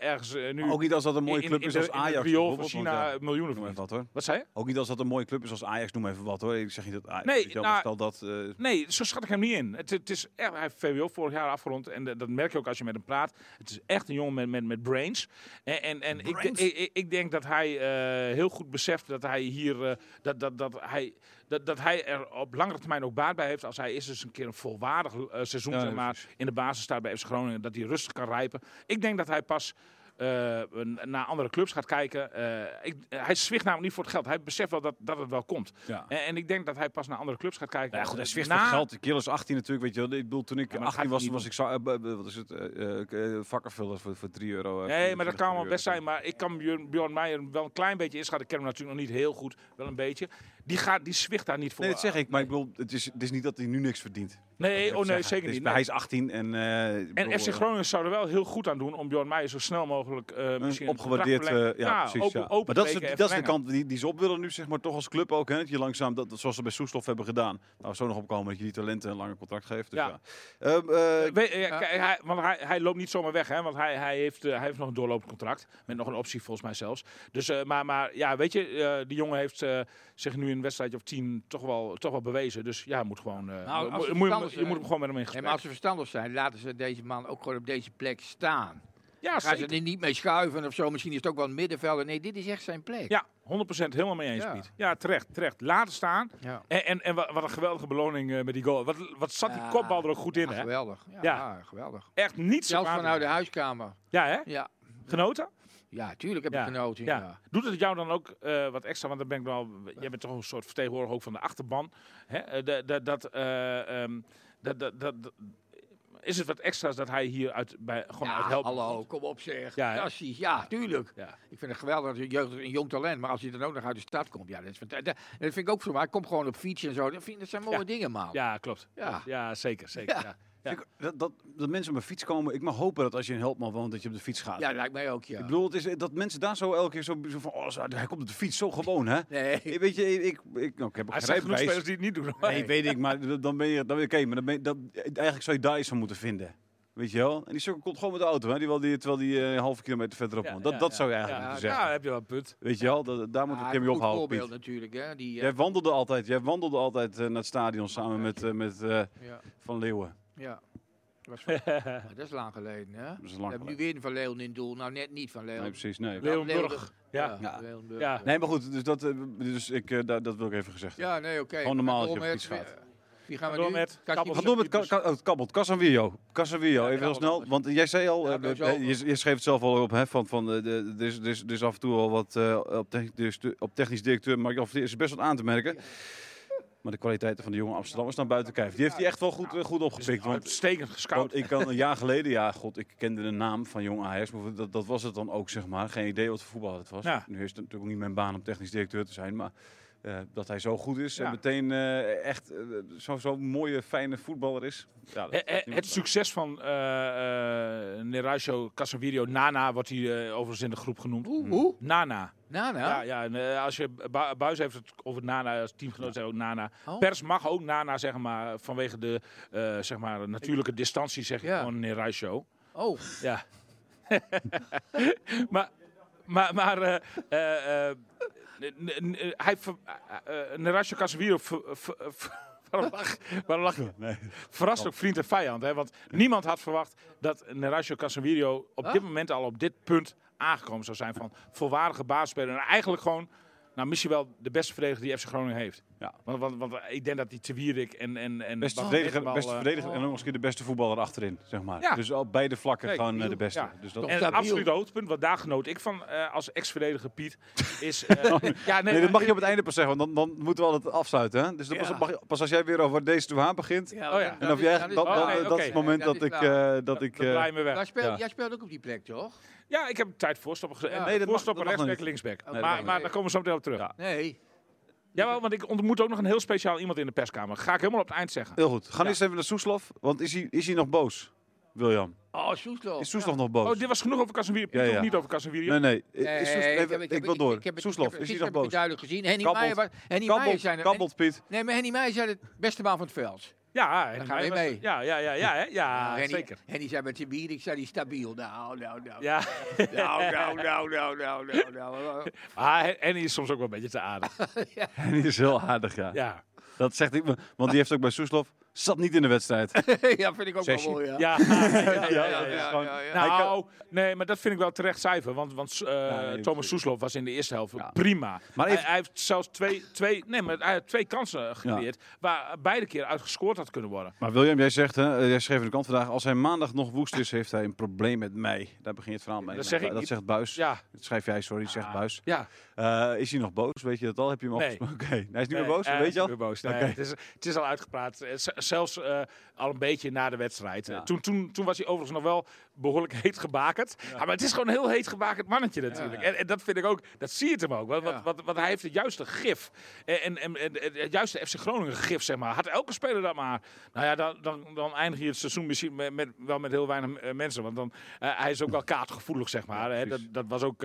ergens nu Maar ook niet als dat een mooie in- club in is als in Ajax. riool van China ja, miljoenen verdient. wat hoor. Wat zei je? Ook niet als dat een mooie club is als Ajax, noem even wat hoor. Ik zeg niet dat Ajax. Nee, nou, stel dat. Nee, zo schat ik hem niet in. Het, het is echt, hij heeft VWO vorig jaar afgerond. En dat merk je ook als je met hem praat. Het is echt een jongen met, met, met brains. En, en, en ik, ik, ik, ik denk dat hij eh, heel goed beseft dat hij hier. eh, dat, dat, dat, hij, dat, dat hij er op langere termijn ook baat bij heeft. Als hij eens eens een keer een volwaardig eh, seizoen Ja, zeg maar, precies. in de basis staat bij FC Groningen. Dat hij rustig kan rijpen. Ik denk dat hij pas. Eh, naar andere clubs gaat kijken. Eh, ik, hij zwicht namelijk niet voor het geld. Hij beseft wel dat, dat het wel komt. ja. En, en ik denk dat hij pas naar andere clubs gaat kijken. Ja, goed, hij zwicht Na- voor geld. De is 18 natuurlijk, weet je wel. Ik bedoel, toen ik Ja, maar dat 18 gaat was, was ik zo, eh, wat is het, vakkenvuller voor, voor 3 euro. Nee, maar dat kan wel 3 best zijn. Maar ik kan Björn Meijer wel een klein beetje inschatten. Ik ken hem natuurlijk nog niet heel goed, wel een beetje. Die, gaat, die zwicht daar niet voor. Nee, dat zeg ik. Maar ik bedoel, het is, het is niet dat hij nu niks verdient. Nee, oh nee, zeker niet. Nee. Hij is 18 en... eh, ik En bedoel, FC eh, Groningen zou er wel heel goed aan doen om Bjorn Meijer zo snel mogelijk eh misschien een opgewaardeerd. eh, verlengen. ja, precies. open, ja. open maar dat is, de, dat is de kant die, die ze op willen nu, zeg maar, toch als club ook. Hè, dat je langzaam, dat, zoals ze bij Soeslof hebben gedaan. Nou, zo nog opkomen dat je die talenten een langer contract geeft. Dus ja. Ja. Ehm, eh, eh, hij, want hij, hij loopt niet zomaar weg, hè? Want hij, hij, heeft, hij heeft nog een doorlopend contract. Met nog een optie volgens mij zelfs. Dus, eh, maar, maar ja, weet je, eh, die jongen heeft eh, zich nu in een wedstrijdje of tien toch wel, toch wel bewezen. Dus ja, moet gewoon, eh, Nou, moet, je, verstandig je moet hem gewoon met hem in gesprek. maar als ze verstandig zijn, laten ze deze man ook gewoon op deze plek staan. ja, Gaan ze er niet mee schuiven of zo. Misschien is het ook wel een middenvelder. Nee, dit is echt zijn plek. Ja, 100% helemaal mee eens, Ja. Piet. Ja, terecht, terecht. Laten staan. Ja. En, en, en wa- wat een geweldige beloning eh, met die goal. Wat, wat zat die Ja. kopbal er ook goed in, hè? geweldig. Ja, geweldig. Echt niet zo Zelfs vanuit de huiskamer. Ja, hè? Ja, Genoten? Ja tuurlijk heb Ja. ik genoten. Ja. Ja. Doet het jou dan ook eh, wat extra? Want dan ben ik wel. Jij bent toch een soort vertegenwoordiger ook van de achterban. Hè? Eh, dat, eh, ehm, dat, dat, dat, dat- is het wat extra's dat hij hier uit, bij, gewoon Ja, uit helpt? hallo, kom op zeg. Ja? Fantastisch. Ja, tuurlijk. Ja. Ik vind het geweldig dat een, jeugd, een jong talent, maar als hij dan ook nog uit de stad komt, ja, dat, is, fanta- dat, dat vind ik ook zo. Maar komt gewoon op fiets en zo. Dat, vind, dat zijn mooie Ja. dingen, man. Ja, klopt. Ja. ja zeker. zeker Ja. ja. Ja. ik- dat, dat, dat mensen op een fiets komen. Ik mag hopen dat als je in Helpman woont, dat je op de fiets gaat. Ja, dat lijkt mij ook, ja. Ik bedoel, het is, dat mensen daar zo elke keer zo, zo van... Oh, zo- hij komt op de fiets, zo gewoon, hè? Nee. Eh, Weet je, ik, ik, ik, nou, ik heb ook Er geen rijbewijs. spelers die het niet doen. hoor. Nee, weet ik, maar dan ben je, dan, oké, maar dan ben je, dat, eigenlijk zou je daar iets van moeten vinden. Weet je wel? En die sukkel komt gewoon met de auto, hè? Die, wel die, terwijl die eh, een halve kilometer verderop Ja, woont. Dat, ja, dat ja. zou je eigenlijk ja, moeten ja, zeggen. heb je wel een punt. Weet je wel? Dat, daar moet Ja, ik hem je ophouden, voorbeeld Piet. natuurlijk, hè. Die, eh, Jij wandelde altijd, jij wandelde altijd eh, naar het stadion samen met, eh, met eh, ja, Van Leeuwen. Ja. Dat, was van- ja, dat is lang geleden, hè. Dat is We lang hebben nu weer een Van Leeuwen in het doel. Nou, net niet Van Leeuwen. Nee, precies. Nee. Wel Leeuwenburg. Ja. Ja. Nee, maar goed, dus, dat, eh, dus ik, eh, dat, dat wil ik even gezegd hebben. Ja, nee, oké. Gewoon normaal dat je op eh, gaat. Wie gaan we Door met Casimiro. Kappels. We gaan door met Ka- Ka- oh, het kabbelt. Casemiro. Casemiro, even heel Kabbelt snel. Want jij zei al, eh, eh, je, je schreef het zelf al op, hè, van, van eh, de, er, is, er, is, is af en toe al wat eh, op, technisch, op technisch directeur, maar of is er best wat aan te merken. Maar de kwaliteiten van de jonge Amsterdammers naar buiten kijken. Die heeft hij echt wel goed, eh, goed opgepikt. Want, Uitstekend gescout. ik kan een jaar geleden, ja, god, ik kende de naam van jong Ajax, maar dat, dat was het dan ook, zeg maar. Geen idee wat voor voetbal het was. Ja. Nu is het natuurlijk ook niet mijn baan om technisch directeur te zijn, maar eh, dat hij zo goed is en meteen eh, echt eh, zo'n zo mooie, fijne voetballer is. Ja, dat het succes van eh uh, Neracio Casemiro, Nana wordt hij eh, overigens in de groep genoemd. Hoe? Hoe? Nana. Nana? Ja, ja en, als je Bu- Buis heeft het over Nana als teamgenoot, zei ook Nana. Oh. Pers mag ook Nana zeggen, maar vanwege de eh, zeg maar, natuurlijke distantie zeg ik Ja. gewoon Neracio. Oh, Ja. <laughs> maar maar, maar hij ver- eh, eh, Neracio Casemiro <laughs> waarom lach, waarom lach je? <laughs> Nee. verrast ook vriend en vijand. Hè? Want niemand had verwacht dat Neracio Casemiro op Huh? dit moment al op dit punt aangekomen zou zijn van volwaardige basisspeler. En eigenlijk gewoon, nou misschien wel de beste verdediger die FC Groningen heeft. Ja. Want, want, want ik denk dat die Te Wierik en... en, en Beste verdediger, beste eh, verdediger en ook nog eens een keer de beste voetballer achterin, zeg maar. Ja. Dus op beide vlakken Kijk, gewoon eh, de beste. ja. Dus dat, En het absolute hoogtepunt, wat daar genoot ik van eh, als ex-verdediger Piet, is... <laughs> eh, ja, nee, dat mag je op het einde pas zeggen, want dan, dan moeten we altijd afsluiten. Hè? Dus dan Ja. pas, mag je- pas als jij weer over deze Touhaan begint. Oh ja. En of jij, dat, dat, Oh, dat is het moment Dat ik... eh, dat ik eh, jij speelt ook op die plek, toch? Ja, ik heb tijd voorstoppen gezet. Ja. Nee, dat mag- dat rechtsback, linksback. Nee, maar maar daar komen we zo meteen op terug. Ja. Nee. Jawel, want ik ontmoet ook nog een heel speciaal iemand in de perskamer. Ga ik helemaal op het eind zeggen. heel goed. Gaan Ja. eerst even naar Soeslof, want is hij, is hij nog boos, William? Oh, Soeslof. Is Soeslof nog boos? Oh, dit was genoeg over Casemiro. Ja, ja. niet over Casemiro. Nee, nee. Nee, Is Soes- ik even- heb- ik, heb- wil door. ik heb Soeslof, ik heb- is hij nog heb ik het boos? duidelijk gezien. Henny Kabbelt. Meijer, Henny Meijer zijn kabbelt, Piet. Nee, maar Henny Meijer zei het beste baan van het veld. Ja, en gaan was- mee. Ja, ja, ja, ja, hè? ja, <laughs> zeker. Henny zei met zijn bier, ik zei die stabiel. Nou, nou, nou. Ja, <laughs> Nou, nou, nou, nou, nou, nou, nou. <laughs> en die is soms ook wel een beetje te aardig. En die is heel aardig, ja. Ja, Dat zegt ik, want die heeft ook bij Soeslof, zat niet in de wedstrijd. <laughs> ja, vind ik ook wel mooi, ja. <laughs> ja, ja, ja, Ja, ja, ja, ja. ja. gewoon- ja, ja. Hij Nou, nee, maar dat vind ik wel terecht cijfer. Want, want eh, nee, Thomas. Soeslof was in de eerste helft Ja. prima. Maar hij, even- hij heeft zelfs twee, twee, nee, maar hij heeft twee kansen gecreëerd. Waar beide keer uit gescoord had kunnen worden. Maar William, jij zegt, hè, eh, jij schreef in de kant vandaag, als hij maandag nog woest is, heeft hij een probleem met mij. Daar begint het verhaal mee. Dat zeg ik dat zegt Buis. Ja, Dat schrijf jij, sorry, zegt Ah. Buis. ja. Eh, is hij nog boos? Weet je dat al? Heb je hem al Nee. Oké, <laughs> hij is niet Nee, meer boos, weet je al? niet meer boos. Nee, het, is, het is al uitgepraat. Zelfs eh, al een beetje na de wedstrijd. Ja. Toen, toen, toen was hij overigens nog wel behoorlijk heet gebakerd. Ja, maar het is gewoon een heel heet gebakerd mannetje natuurlijk. En, en dat vind ik ook, dat zie je het hem ook. Want, Ja. want, want, want hij heeft het juiste gif. En, en, het juiste FC Groningen gif, zeg maar. Had elke speler dat maar. Nou ja, dan, dan, dan eindig je het seizoen misschien met, met, wel met heel weinig eh, mensen. Want dan, eh, hij is ook wel kaartgevoelig, zeg maar. hè. Dat, dat was ook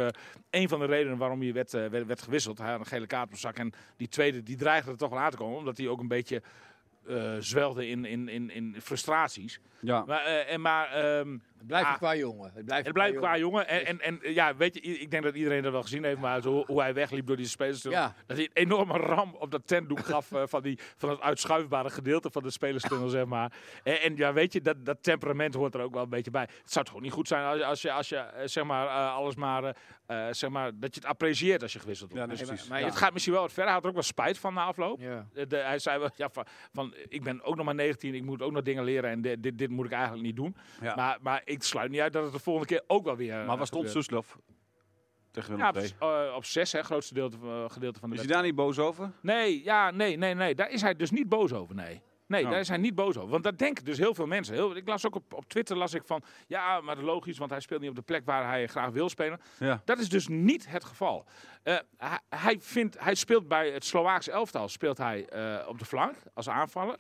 een van de redenen waarom hij werd, werd, werd gewisseld. Hij had een gele kaart op zak. En die tweede, die dreigde er toch wel aan te komen. Omdat hij ook een beetje eh, zwelde in, in, in, in frustraties. Ja. Maar, eh, en maar ehm, Het blijft Ah. qua jongen. Het blijft, het blijft qua jongen. En, en, en ja, weet je, ik denk dat iedereen dat wel gezien heeft. Maar zo, hoe hij wegliep door die spelers. Ja. Dat hij een enorme ram op dat tentdoek gaf eh, van, die, van het uitschuifbare gedeelte van de spelerstunnel, zeg maar. En, en ja, weet je, dat, dat temperament hoort er ook wel een beetje bij. Het zou toch niet goed zijn als, je- als je, als je eh, zeg maar, eh, alles maar, zeg maar, dat je het apprecieert als je gewisseld wordt. Ja, maar- precies. maar Ja. Het gaat misschien wel wat verder. Hij had er ook wel spijt van na afloop. Ja. De- hij zei wel, ja, van, van, ik ben ook nog maar 19, ik moet ook nog dingen leren en dit, dit, dit moet ik eigenlijk niet doen. Ja. Maar, maar ik sluit niet uit dat het de volgende keer ook wel weer. Maar eh, waar stond gebeurt. Soeslof? Tegen Ja, op, II. eh, op zes, hè, grootste gedeelte, van- gedeelte van de Is hij daar niet boos over? Nee, ja, nee, nee, nee. Daar is hij dus niet boos over, nee. Nee, Oh. daar is hij niet boos over. Want dat denken dus heel veel mensen. Heel, ik las ook op, op Twitter las ik van... Ja, maar logisch, want hij speelt niet op de plek waar hij graag wil spelen. Ja. Dat is dus niet het geval. Eh, hij, hij, vindt, hij speelt bij het Slovaakse elftal speelt hij, eh, op de flank als aanvaller.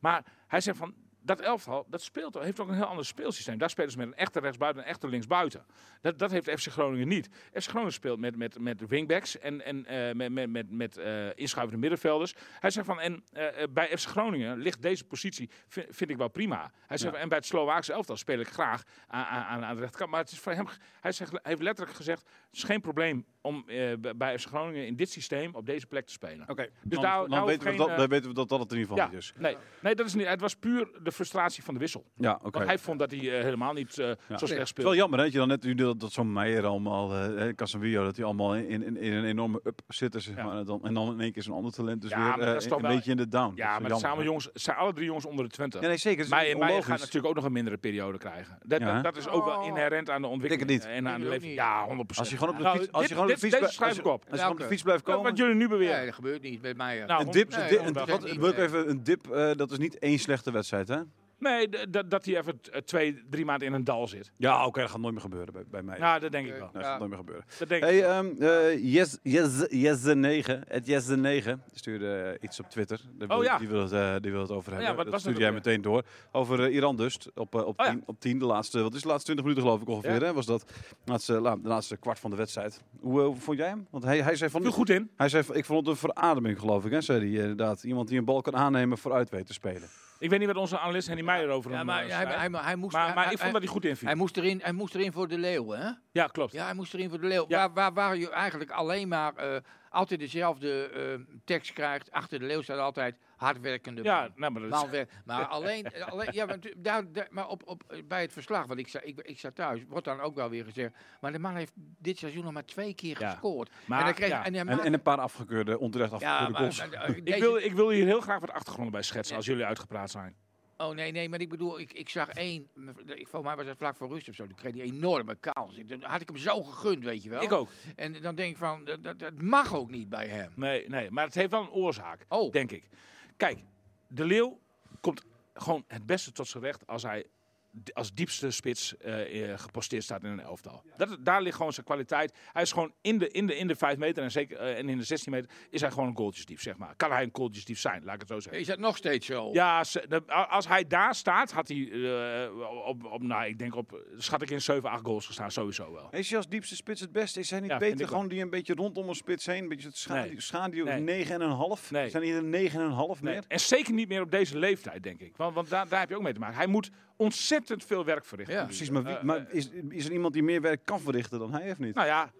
Maar hij zegt van... Dat elftal dat speelt, heeft ook een heel ander speelsysteem. Daar spelen ze met een echte rechtsbuiten en een echte linksbuiten. Dat, dat heeft FC Groningen niet. FC Groningen speelt met, met, met wingbacks en, en eh, met, met, met, met eh, inschuivende middenvelders. Hij zegt van, en eh, bij FC Groningen ligt deze positie, vind, vind ik wel prima. Hij zegt, Ja. en bij het Slovaakse elftal speel ik graag aan, aan, aan de rechterkant. Maar het is voor hem, hij, zegt, hij heeft letterlijk gezegd, het is geen probleem om eh, bij FC Groningen in dit systeem op deze plek te spelen. Oké, Dus dan, daar- dan, weten we dat, eh, dan weten we dat dat het in ieder geval Ja, niet is. nee, nee, dat is niet. Het was puur de frustratie van de wissel. Ja, oké. Want hij vond dat hij eh, helemaal niet eh, zo slecht Het is wel speelde. jammer hè, dat je dan net nu dat, dat zo'n Meijer allemaal, eh Casemiro, dat hij allemaal in, in, in een enorme up zitten, zeg maar. En dan, en dan in één keer zo'n ander talent dus Ja, weer maar dat eh, is toch een wel- beetje in de down. Ja, maar het zijn, allemaal jongens, zijn alle drie jongens onder de 20. Ja, nee, zeker. Maar Maar, Meijer gaat natuurlijk ook nog een mindere periode krijgen. Dat, dat is ook wel Oh. inherent aan de ontwikkeling. niet. En aan Ik de leven. niet. Ja, 100%. Als je gewoon op de Nou, fiets, de fiets, Deze schrijf als ik je, op. als je gewoon op de fiets blijft Wat komen. jullie nu beweren. Nee, dat gebeurt niet met mij. Nou, Een dip, Nee, een dip- wat- wil ik niet, even, een dip, eh, dat is niet één slechte wedstrijd, hè? Nee, dat- dat hij even eh, twee, drie maanden in een dal zit. Ja, oké, dat gaat nooit meer gebeuren bij, bij mij. Nou, dat denk ik wel. dat ja. gaat nooit meer gebeuren. Dat denk ik. Hey, ehm eh yes, yes, yes the 9, het yes the 9, stuurde eh, iets op Twitter. Wil- Oh, ja. Die wil het, die wil het over ja, hebben. wat dat was stuurde jij meteen door. Over Iran dus, op, op, Oh, ja. 10, op 10, de laatste, wat is de laatste 20 minuten geloof ik ongeveer, Ja. hè, was dat. De laatste, la- de laatste kwart van de wedstrijd. Hoe, vond jij hem? Want hij, hij zei van, Viel goed in. hij zei van, ik vond het een verademing geloof ik, hè, zei hij inderdaad. Iemand die een bal kan aannemen vooruit weet te spelen. Ik weet niet wat onze analist Henny Meijer over Ja, maar eh, hij, schrijft. hij, hij moest, maar, maar ik vond dat hij goed inviel. hij moest erin, hij moest erin voor de leeuw, hè? Ja, klopt. Ja, hij moest erin voor de leeuw. Ja. Waar, waar, waar je eigenlijk alleen maar eh, altijd dezelfde eh, tekst krijgt. Achter de leeuw staat altijd hardwerkende Ja, man. nou, maar dat is-. <laughs> Maar alleen, alleen ja, maar, tu- daar, daar- maar op, op, bij het verslag, want ik, ik, ik sta thuis, wordt dan ook wel weer gezegd. Maar de man heeft dit seizoen nog maar twee keer Ja. gescoord. Maar, en dan kreeg, ja. en, een paar afgekeurde, onterecht afgekeurde maar, goals. maar, <laughs> eh, ik, wil, ik wil hier heel graag wat achtergronden bij schetsen als jullie uitgepraat zijn. Oh nee, nee, maar ik bedoel, ik, ik zag één. Ik, volgens mij was het vlak voor rust of zo. Die kreeg die enorme kans. Ik- Dan had ik hem zo gegund, weet je wel. Ik ook. En dan denk ik van, dat, dat, dat mag ook niet bij hem. Nee, nee, maar het heeft wel een oorzaak, Oh, denk ik. Kijk, de Leeuw komt gewoon het beste tot zijn recht als hij als diepste spits eh, eh, geposteerd staat in een elftal. Dat, daar ligt gewoon zijn kwaliteit. Hij is gewoon in de, in de, in de 5 meter en, zeker, eh, en in de 16 meter is hij gewoon een goaltjesdief, zeg maar. Kan hij een goaltjesdief zijn, laat ik het zo zeggen. is dat nog steeds zo? Ja, als hij daar staat, had hij eh, op, op, nou, ik denk op, schat ik in 7, 8 goals gestaan, sowieso wel. Is hij als diepste spits het beste? Is hij niet Ja, beter gewoon die een beetje rondom een spits heen? Een beetje het schaduw, Nee. schaduw Nee. 9,5? Nee. Zijn hier een 9,5 Nee. meer? En zeker niet meer op deze leeftijd, denk ik. Want, want daar, daar heb je ook mee te maken. Hij moet ontzettend veel werk verrichten. Ja. Precies, maar, wie, Eh, maar is, is er iemand die meer werk kan verrichten dan hij of niet? Nou ja,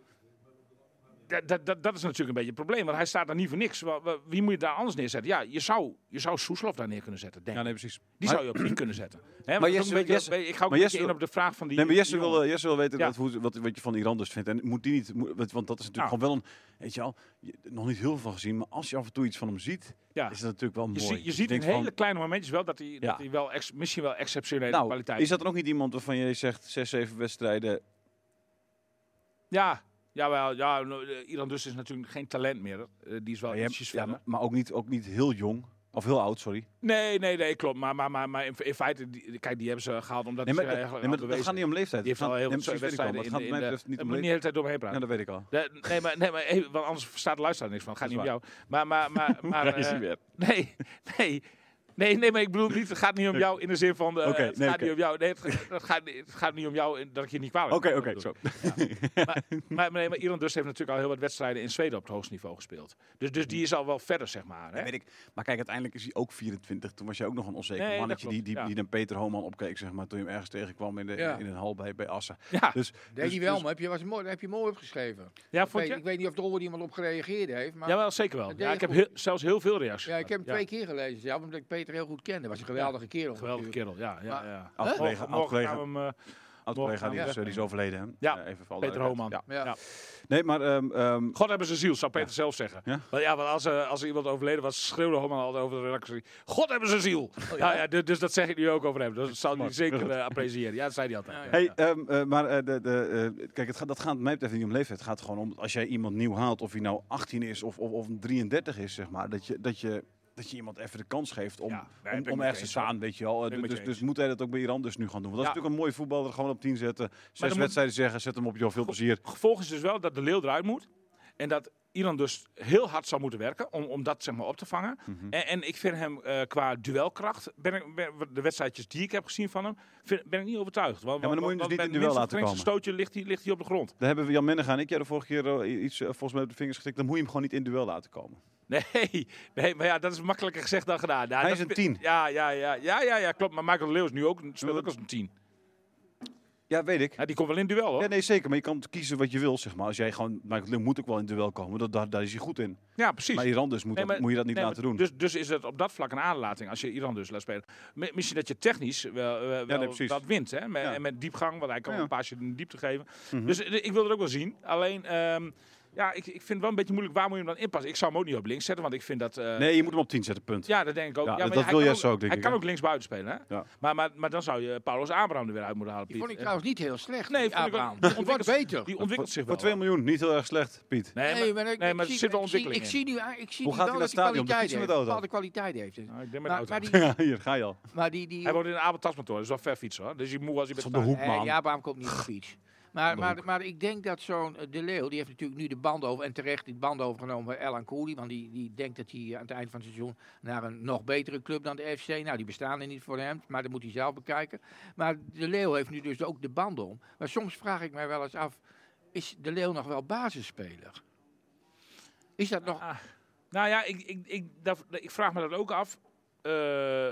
dat, dat, dat, dat is natuurlijk een beetje het probleem. Want hij staat daar niet voor niks. Wie moet je daar anders neerzetten? Ja, je zou, je zou Soeslof daar neer kunnen zetten, denk ja, nee, precies. Die zou je op 10 kunnen zetten. Hè, Maar Jesse- Jesse, Jesse- ik ga ook maar een Jesse beetje in op de vraag van die... Nee, maar Jesse wil, Jesse wil weten Ja. hoe, wat, wat je van Iran dus vindt. En moet die niet, moet- want dat is natuurlijk Nou. gewoon wel een, weet je al, je- nog niet heel veel van gezien. Maar als je af en toe iets van hem ziet, ja. is dat natuurlijk wel Je, mooi. ziet- je Dus ziet in hele van, kleine momentjes wel dat hij, Ja. dat hij wel ex- misschien wel exceptionele nou, kwaliteit is dat er ook niet iemand waarvan je zegt, zes, zeven wedstrijden, Ja, jawel, ja, eh, Iran dus is natuurlijk geen talent meer. Eh, die is wel maar, je ietsjes hebt- ja, verder. maar- maar ook niet, ook niet heel jong, of heel oud, sorry. Nee, nee, nee, klopt. Maar, maar, maar, maar in, in feite, die, kijk, die hebben ze gehaald omdat Nee, maar, ze eigenlijk nee, maar dat gaat niet om leeftijd. Die heeft al heel veel wedstrijden maar in, in, de- betreft niet om de hele tijd doorheen praten. Ja, dat weet ik al. De- nee, maar, nee, maar even, want anders verstaat de luisteraar niks van. Het gaat niet om jou. Maar, maar, maar, <laughs> maar eh, weer. <laughs> nee, nee. Nee, nee, maar ik bedoel niet, het gaat niet om jou in de zin van, eh, Oké, het nee, gaat niet om jou, nee, het, het gaat, niet- het gaat niet om jou, dat ik je niet kwalijk Oké, oké, zo. Maar, maar, nee, maar Iran dus heeft natuurlijk al heel wat wedstrijden in Zweden op het hoogste niveau gespeeld. Dus, dus die is al wel verder, zeg maar. Hè? Ja, weet ik. Maar kijk, uiteindelijk is hij ook 24. Toen was je ook nog een onzeker Nee, mannetje die, klopt, die, ja. die naar Peter Homan opkeek, zeg maar, toen je hem ergens tegenkwam in, de, Ja. in een hal bij, bij Assen. Ja, Dus, Deed dus- hij wel, dus- maar heb je, was mooi, heb je mooi opgeschreven. ja Ik vond weet, je? ik weet niet of er ooit iemand op gereageerd heeft. Maar Ja, wel, zeker wel. Ja, ik je heb zelfs heel veel reacties. ja, ik heb hem twee keer gelezen. Ja, omdat ik Peter heel goed kende. Was een geweldige kerel. Geweldige natuurlijk. kerel, ja. ja, ja. Morgen oud-collega, gaan we hem, eh, oud-collega die, is, we die is overleden. Hè? Ja, Eh, even Peter. Homan. Ja. Ja. Nee, maar ehm, ehm, God hebben ze ziel, zou Peter zelf zeggen. Ja? Want ja, want als, er als er iemand overleden was, schreeuwde Homan altijd over de redactie. God hebben ze ziel. ja? Ja, dus, dus dat zeg ik nu ook over hem. Dus dat zou hij zeker eh, appreciëren. Ja, dat zei hij altijd. Ja, ja. Hey, ehm, eh, maar eh, de, de, eh, kijk, het gaat, dat gaat mij betreft niet om leeftijd. Het gaat gewoon om als jij iemand nieuw haalt, of hij nou 18 is of, of, of 33 is, zeg maar, dat je, dat je, dat je iemand even de kans geeft om, Ja, nee, ben om, om ergens te staan, weet je wel. Dus, dus eens. moet hij dat ook bij Iran dus nu gaan doen. Want dat is natuurlijk een mooie voetballer, gewoon op 10 zetten. Zes moet- wedstrijden zeggen, zet hem op, joh, veel plezier. Gevolg is dus wel dat de leeuw eruit moet. En dat Iran dus heel hard zou moeten werken om, om dat zeg maar, op te vangen. Mhm. En, en ik vind hem eh, qua duelkracht, ben ik, ben- de wedstrijdjes die ik heb gezien van hem, vind, ben ik niet overtuigd. Want, Ja, maar dan moet je hem dus niet in duel laten geringste stootje ligt hij, ligt hij op de grond. Daar hebben we Jan Mennegaan en ik jij de vorige keer eh, iets eh, volgens mij op de vingers getikt. Dan moet je hem gewoon niet in duel laten komen. Nee, <laughs> nee, maar ja, dat is makkelijker gezegd dan gedaan. Ja, Hij dat is een 10. Ja, ja, ja, ja, ja, ja, klopt. Maar Michael de Leeuw is nu ook, speelt ook als een 10. Ja, weet ik. Ja, die komt wel in duel hoor. Ja, nee, zeker. Maar je kan kiezen wat je wil, zeg maar. Als jij gewoon... Michael Leeuw moet ook wel in het duel komen. Dat, daar, daar is hij goed in. Ja, precies. Maar Iran dus moet, Nee, dat- moet je dat niet Nee, laten doen. Dus, dus is het op dat vlak een aanlating als je Iran dus laat spelen. Mi- Misschien dat je technisch wel, wel nee, precies. dat wint. Hè? Met, en met diepgang, want hij kan een paasje in de diepte geven. Mhm. Dus eh, ik wil het ook wel zien. Alleen, ehm, ja, ik, ik vind het wel een beetje moeilijk. Waar moet je hem dan inpassen? Ik zou hem ook niet op links zetten, want ik vind dat... eh, Nee, je moet hem op 10 zetten, punt. Ja, dat denk ik ook. Ja, Ja, dat- maar wil kan jij zo ook, denk Hij ik, kan ook links buiten spelen, hè? Ja. Maar, maar, maar dan zou je Paulus Abraham er weer uit moeten halen, Die Piet. vond ik trouwens niet heel slecht. Nee, die vond ik die Die wordt ontwikkelt- beter. Die ontwikkelt zich Voor wel. 2 miljoen, niet heel erg slecht, Piet. Nee, Nee, maar, maar, ik- nee, ik maar zie- zit wel ik zie- ontwikkeling Ik in. zie nu, ik zie Hoe nu gaat wel hij dat stadion? bepaalde kwaliteit heeft. hij. Nou, ik denk met Maar, de maar auto. die, <laughs> Ja, hier ga je al. maar die, die, Hij woont in een Abeltasmotor, dat is wel ver fietsen hoor. Dus je moe als je bent op de hoek, man. ja, Abraham komt niet op fiets. Maar, maar, maar ik denk dat zo'n eh, De Leeuw, die heeft natuurlijk nu de band over, en terecht die band overgenomen bij Elan Kooli, want die, die denkt dat hij aan het eind van het seizoen naar een nog betere club dan de FC, nou die bestaan er niet voor hem, maar dat moet hij zelf bekijken. Maar De Leeuw heeft nu dus ook de band om. Maar soms vraag ik mij wel eens af, is De Leeuw nog wel basisspeler? Is dat nog... Ah, nou ja, ik, ik, ik, dat- ik vraag me dat ook af. Eh,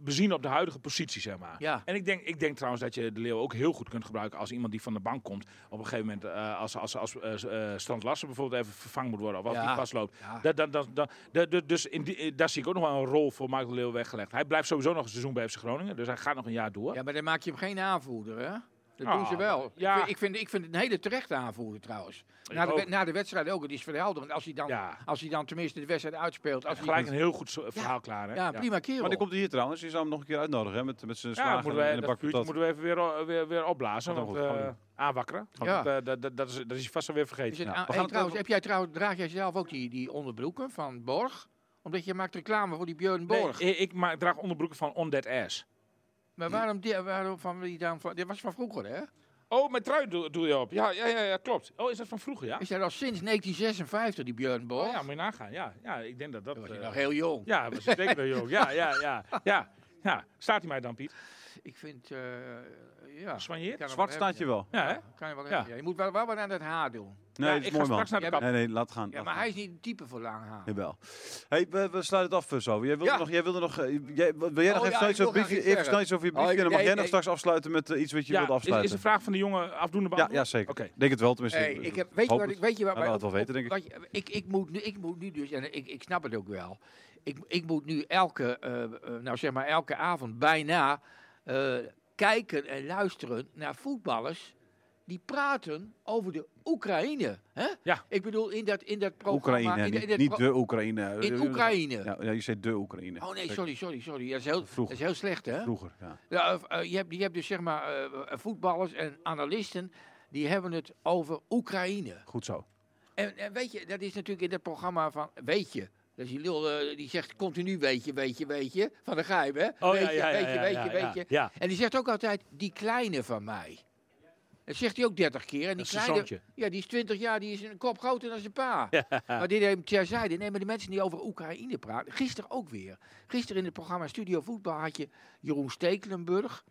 bezien op de huidige positie, zeg maar. Ja. En ik denk, ik denk trouwens dat je de Leeuw ook heel goed kunt gebruiken als iemand die van de bank komt. Op een gegeven moment, eh, als, als, als eh, Strand Larsen bijvoorbeeld even vervangen moet worden. Of als Ja. die vastloopt. Ja. Dat, dat, dat, dus in die, daar zie ik ook nog wel een rol voor Michael de Leeuw weggelegd. Hij blijft sowieso nog een seizoen bij FC Groningen. Dus hij gaat nog een jaar door. Ja, maar dan maak je hem geen aanvoerder, hè? Dat Ah, doen ze wel. ja. Ik, vind, ik, vind, ik vind het een hele terechte aanvoerder trouwens. Na de, na de wedstrijd ook, het is verhelderend. Als hij, dan, Ja. als hij dan tenminste de wedstrijd uitspeelt. Als hij, Gelijk een heel goed verhaal klaar. Hè? ja, prima kerel. Maar die komt hier trouwens. Je zou hem nog een keer uitnodigen, hè? Met, met zijn moeten wij, in de dat bak patat. moeten we even weer, weer, weer opblazen. Want, wel goed, eh, aanwakkeren. Ja. Eh, dat, dat, dat, is, dat is hij vast alweer vergeten. Is het Ja, aan- we hey, gaan het trouwens, heb jij trouwens, draag jij zelf ook die, die onderbroeken van Borg? Omdat je maakt reclame voor die Björn Nee, Borg. ik, ik maak, draag onderbroeken van On That Ass. Maar waarom, die, waarom van die dan? Van, dit was van vroeger, hè? Oh, mijn trui doe, doe je op. Ja, ja, ja, ja, klopt. Oh, is dat van vroeger, ja? Is dat al sinds 1956, die Björn Borg? Oh, ja, moet je nagaan. Ja, ja ik denk dat dat... Dan was je eh, nog heel jong. ja, was ik zeker wel jong. Ja, ja, ja, ja, ja. Staat hij mij dan, Piet? Ik vind, eh ja. Soigneert? Zwart staat je wel. Ja, hè? Kan je wel Ja. ja. Je moet wel, wel wat aan het haar doen. Nee, Ja, dat is ik mooi man. straks naar de Ja, kap. Nee, nee, laat gaan. Ja, laat maar gaan. hij is niet een type voor lang haar. Jawel. Hey, we, we sluiten het af eh, zo. Jij wilde Ja. nog, jij wilde nog, eh, jij, wil jij nog Oh, even ja, snel ik iets graag briefje, even snel iets over je Oh, briefje ik- en dan mag nee, jij nog nee. straks afsluiten met eh, iets wat je Ja, wilde is, afsluiten. is de vraag van de jongen afdoende ja, beantwoord? ja, zeker. Oké. Denk het wel, tenminste. Hey, ik heb, weet, je wat, ik- weet je wat, het wel weten, denk ik. ik, ik, moet nu, ik moet nu dus, en ik, ik snap het ook wel, ik, ik moet nu elke, nou zeg maar elke avond bijna eh, kijken en luisteren naar voetballers die praten over de Oekraïne. Hè? Ja. Ik bedoel, in dat, in dat programma... Oekraïne, in, dat niet pro- de Oekraïne. in Oekraïne. Ja, ja, je zei de Oekraïne. Oh nee, sorry, sorry, sorry. Dat is heel, dat Vroeger. is heel slecht, hè? Vroeger, ja. Ja, eh, je, hebt, je hebt dus zeg maar eh, eh, voetballers en analisten, die hebben het over Oekraïne. Goed zo. En, en weet je, dat is natuurlijk in dat programma van, weet je, dus die lul eh, die zegt continu weet je, weet je, weet je, van de Gijp, hè? Oh, weet ja, je, ja, ja, weet je, weet ja, je, ja, weet je. Ja, En die zegt ook altijd, die kleine van mij. Dat zegt hij ook 30 keer. En die dat is zijn kleine, ja, die is 20 jaar, die is een kop groter dan zijn pa. <laughs> Maar dit heeft terzijde. Nee, maar de mensen die over Oekraïne praten. Gisteren ook weer. Gisteren in het programma Studio Voetbal had je Jeroen Stekelenburg.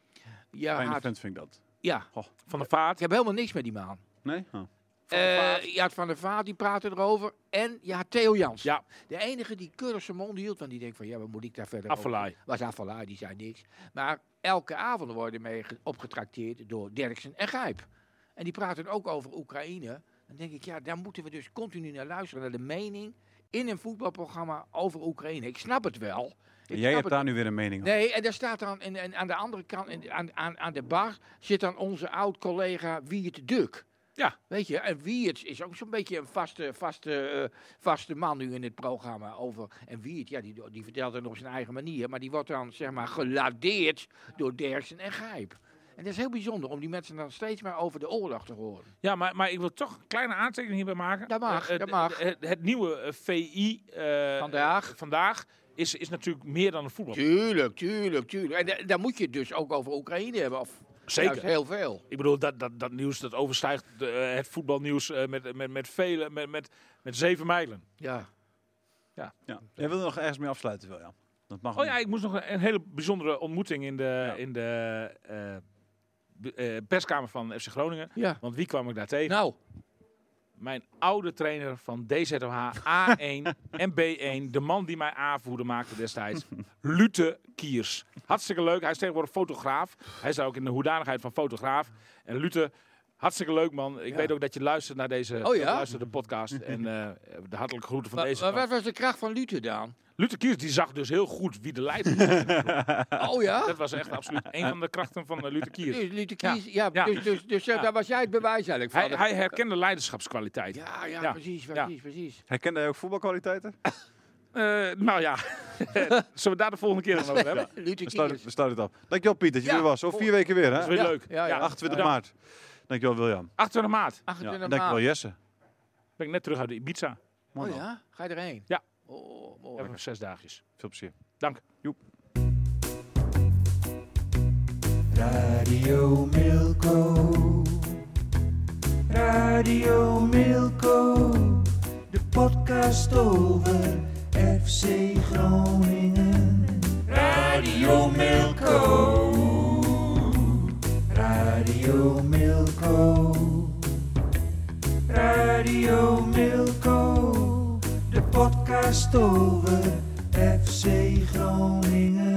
Ja, Fijne had, vind ik dat. ja, Van de vaart. ik heb helemaal niks met die man. Nee? Oh. Eh, je had Van der Vaart, die praatte erover. En had Theo Jans. Ja. De enige die keurig zijn mond hield, want die denkt van, ja, wat moet ik daar verder Affelay. over? Was Affelay, die zei niks. Maar elke avond worden mee ge- opgetrakteerd door Derksen en Gijp. En die praten ook over Oekraïne. Dan denk ik, ja, daar moeten we dus continu naar luisteren. Naar de mening in een voetbalprogramma over Oekraïne. Ik snap het wel. Ik jij hebt daar nu weer een mening over. Nee, en daar staat dan en, en aan de andere kant, en aan, aan, aan de bar, zit dan onze oud-collega Wiert Duk. Ja. Weet je, en Wiert is ook zo'n beetje een vaste, vaste, eh, vaste man nu in het programma over. En Wiert, ja, die, die vertelt het op zijn eigen manier, maar die wordt dan, zeg maar, geladeerd door Derksen en Gijp. En dat is heel bijzonder om die mensen dan steeds maar over de oorlog te horen. Ja, maar, maar ik wil toch een kleine aantekening hierbij maken. Dat mag, Eh, dat mag. Het, het nieuwe eh, VI Vandaag. vandaag is, is natuurlijk meer dan een voetbal. Tuurlijk, tuurlijk, tuurlijk. En da- dan moet je het dus ook over Oekraïne hebben, of Zeker. juist heel veel. Ik bedoel, dat, dat, dat nieuws dat overstijgt de, eh, het voetbalnieuws eh, met, met, met, vele, met, met, met zeven mijlen. Ja. Ja. Jij wilde nog ergens mee afsluiten, wel ja. Dat mag Oh ja, ik moest nog een, een hele bijzondere ontmoeting in de, Ja. in de eh, eh, perskamer van FC Groningen. ja. Want wie kwam ik daar tegen? Nou, mijn oude trainer van DZOH A1 en B1. De man die mij aanvoerde maakte destijds. <laughs> Lute Kiers. Hartstikke leuk. Hij is tegenwoordig fotograaf. Hij is daar ook in de hoedanigheid van fotograaf. En Lute, hartstikke leuk man. Ik Ja. weet ook dat je luistert naar deze Oh ja? luistert de podcast. En <laughs> eh, de hartelijke groeten van Wa- deze kant. wat was de kracht van Luther dan? Lute Kiers die zag dus heel goed wie de leider was. <laughs> Oh ja? Dat was echt absoluut een van de krachten van uh, Lute <laughs> Kiers. Dus Luther Kies, ja, Ja. dus, dus, dus eh, Ja. daar was jij het bewijs eigenlijk van. Hij, hij herkende leiderschapskwaliteit. ja, ja, Ja. precies, Ja. precies, precies. Herkende hij ook voetbalkwaliteiten? Eh, nou ja, zullen we daar de volgende keer dan over hebben? Luther Kies. we sluiten het af. Dankjewel Piet dat je Ja, er was. Over vier weken weer Dat is hè? weer Ja, leuk. ja, ja. 28 Ja. maart. Dankjewel William. 28 maart 28 En dankjewel maart. Jesse. ben ik net terug uit de Ibiza. Mooi Oh ja? Ga je erheen? Ja. Oh, mooi. Hebben we zes dagjes. Veel plezier. Dank. Radio Milko. Radio Milko. De podcast over FC Groningen. Radio Milko. Radio Milko. Radio Milko. De podcast over FC Groningen.